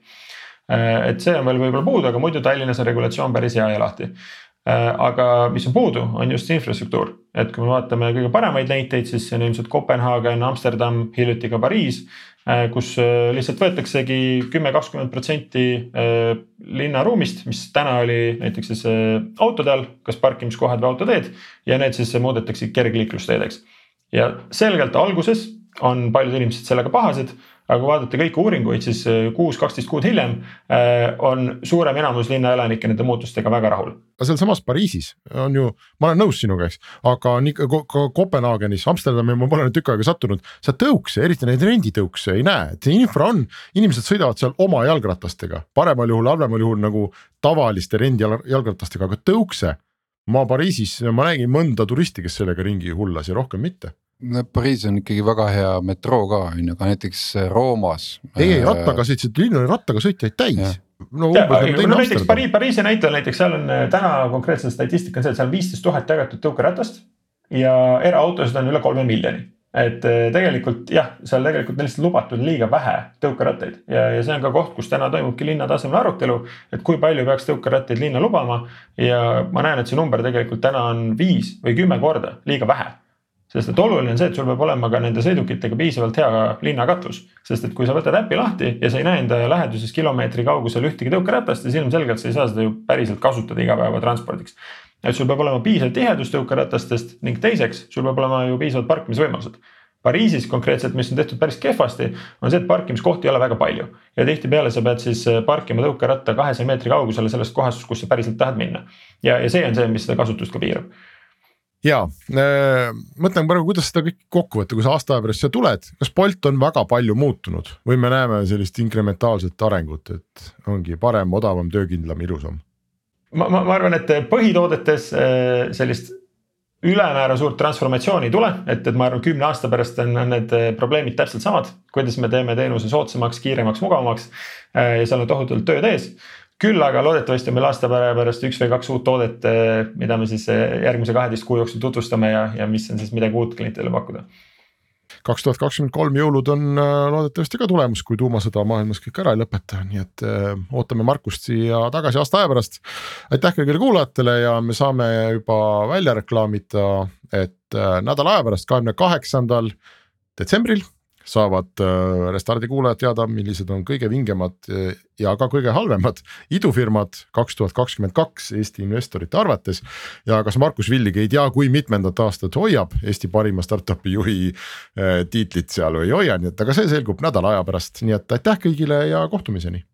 S2: et see on veel võib-olla puudu, aga muidu Tallinnas on regulatsioon päris hea ja lahti aga mis on puudu, on just infrastruktuur, et kui me vaatame kõige paremaid näiteid, siis see on ilmselt Kopenhaagen, Amsterdam, hiljuti ka Pariis. Äh, kus äh, lihtsalt võetaksegi kümme, kakskümmend protsenti linnaruumist, mis täna oli näiteks siis autode all, kas parkimiskohad või autoteed ja need siis muudetakse kergliiklusteedeks. ja selgelt alguses on paljud inimesed sellega pahased aga kui vaadata kõiki uuringuid, siis äh, kuus, kaksteist kuud hiljem äh, on suurem enamus linnaelanikke nende muutustega väga rahul.
S1: aga sealsamas Pariisis on ju, ma olen nõus sinuga, eks, aga ka Kopenhaagenis, Amsterdami ma pole nüüd tükk aega sattunud, sa tõukse, eriti neid renditõukse ei näe, et infra on, inimesed sõidavad seal oma jalgratastega, paremal juhul, halvemal juhul nagu tavaliste rendijalgratastega, aga tõukse ma Pariisis, ma nägin mõnda turisti, kes sellega ringi hullas ja rohkem mitte.
S3: No Pariis on ikkagi väga hea metroo ka on ju, aga näiteks Roomas.
S1: ei, ei rattaga sõitsid, linn oli rattaga sõitjaid täis.
S2: no, ja, nagu no näiteks Pariisi, Pariisi näitel näiteks seal on täna konkreetselt statistika on see, et seal on viisteist tuhat jagatud tõukeratast ja eraautosid on üle kolme miljoni et tegelikult jah, seal tegelikult on lihtsalt lubatud liiga vähe tõukerattaid ja, ja see on ka koht, kus täna toimubki linna tasemel arutelu, et kui palju peaks tõukerattaid linna lubama. ja ma näen, et see number tegelikult täna on viis või kümme korda liiga vähe sest et oluline on see, et sul peab olema ka nende sõidukitega piisavalt hea linnakatvus. sest et kui sa võtad äpi lahti ja sa ei näe enda läheduses kilomeetri kaugusel ühtegi tõukeratast, siis ilmselgelt sa ei saa seda ju päriselt kasutada igapäevatranspordiks et sul peab olema piisav tihedus tõukeratastest ning teiseks, sul peab olema ju piisavad parkimisvõimalused. Pariisis konkreetselt, mis on tehtud päris kehvasti, on see, et parkimiskohti ei ole väga palju ja tihtipeale sa pead siis äh, parkima tõukeratta kahesaja meetri kaugusele sellest kohast, kus sa päriselt tahad minna. ja, ja see on see, mis seda kasutust ka piirab
S1: ja äh, mõtlen praegu, kuidas seda kõike kokku võtta, kui sa aasta aja pärast siia tuled, kas Bolt on väga palju muutunud või me näeme sellist inkrementaalset arengut, et ongi parem, odavam, töökindlam, ilusam?
S2: ma, ma, ma arvan, et põhitoodetes äh, sellist ülemäära suurt transformatsiooni ei tule, et, et ma arvan, kümne aasta pärast on, need äh, probleemid täpselt samad, kuidas me teeme teenuse soodsamaks, kiiremaks, mugavamaks. Ja seal on tohutult tööd ees. Küll aga loodetavasti on meil aasta pärast üks või kaks uut toodet, mida me siis järgmise kaheteist kuu jooksul tutvustame ja, ja mis on siis midagi uut klientidele pakkuda
S1: kaks tuhat kakskümmend kolm jõulud on äh, loodetavasti ka tulemas, kui tuumasõda maailmas kõik ära ei lõpeta, nii et ootame Markust siia tagasi aasta aja pärast. aitäh kõigile kuulajatele ja me saame juba välja reklaamida, et nädala aja pärast, kahekümne kaheksandal detsembril saavad äh, Restardi kuulajad teada, millised on kõige vingemad äh, ja ka kõige halvemad idufirmad kaks tuhat kakskümmend kaks Eesti investorite arvates. ja kas Markus Villig ei tea, kui mitmendat aastat hoiab Eesti parima startup'i juhi äh, tiitlit seal või ei hoia, nii et aga see selgub nädala aja pärast, nii et aitäh kõigile ja kohtumiseni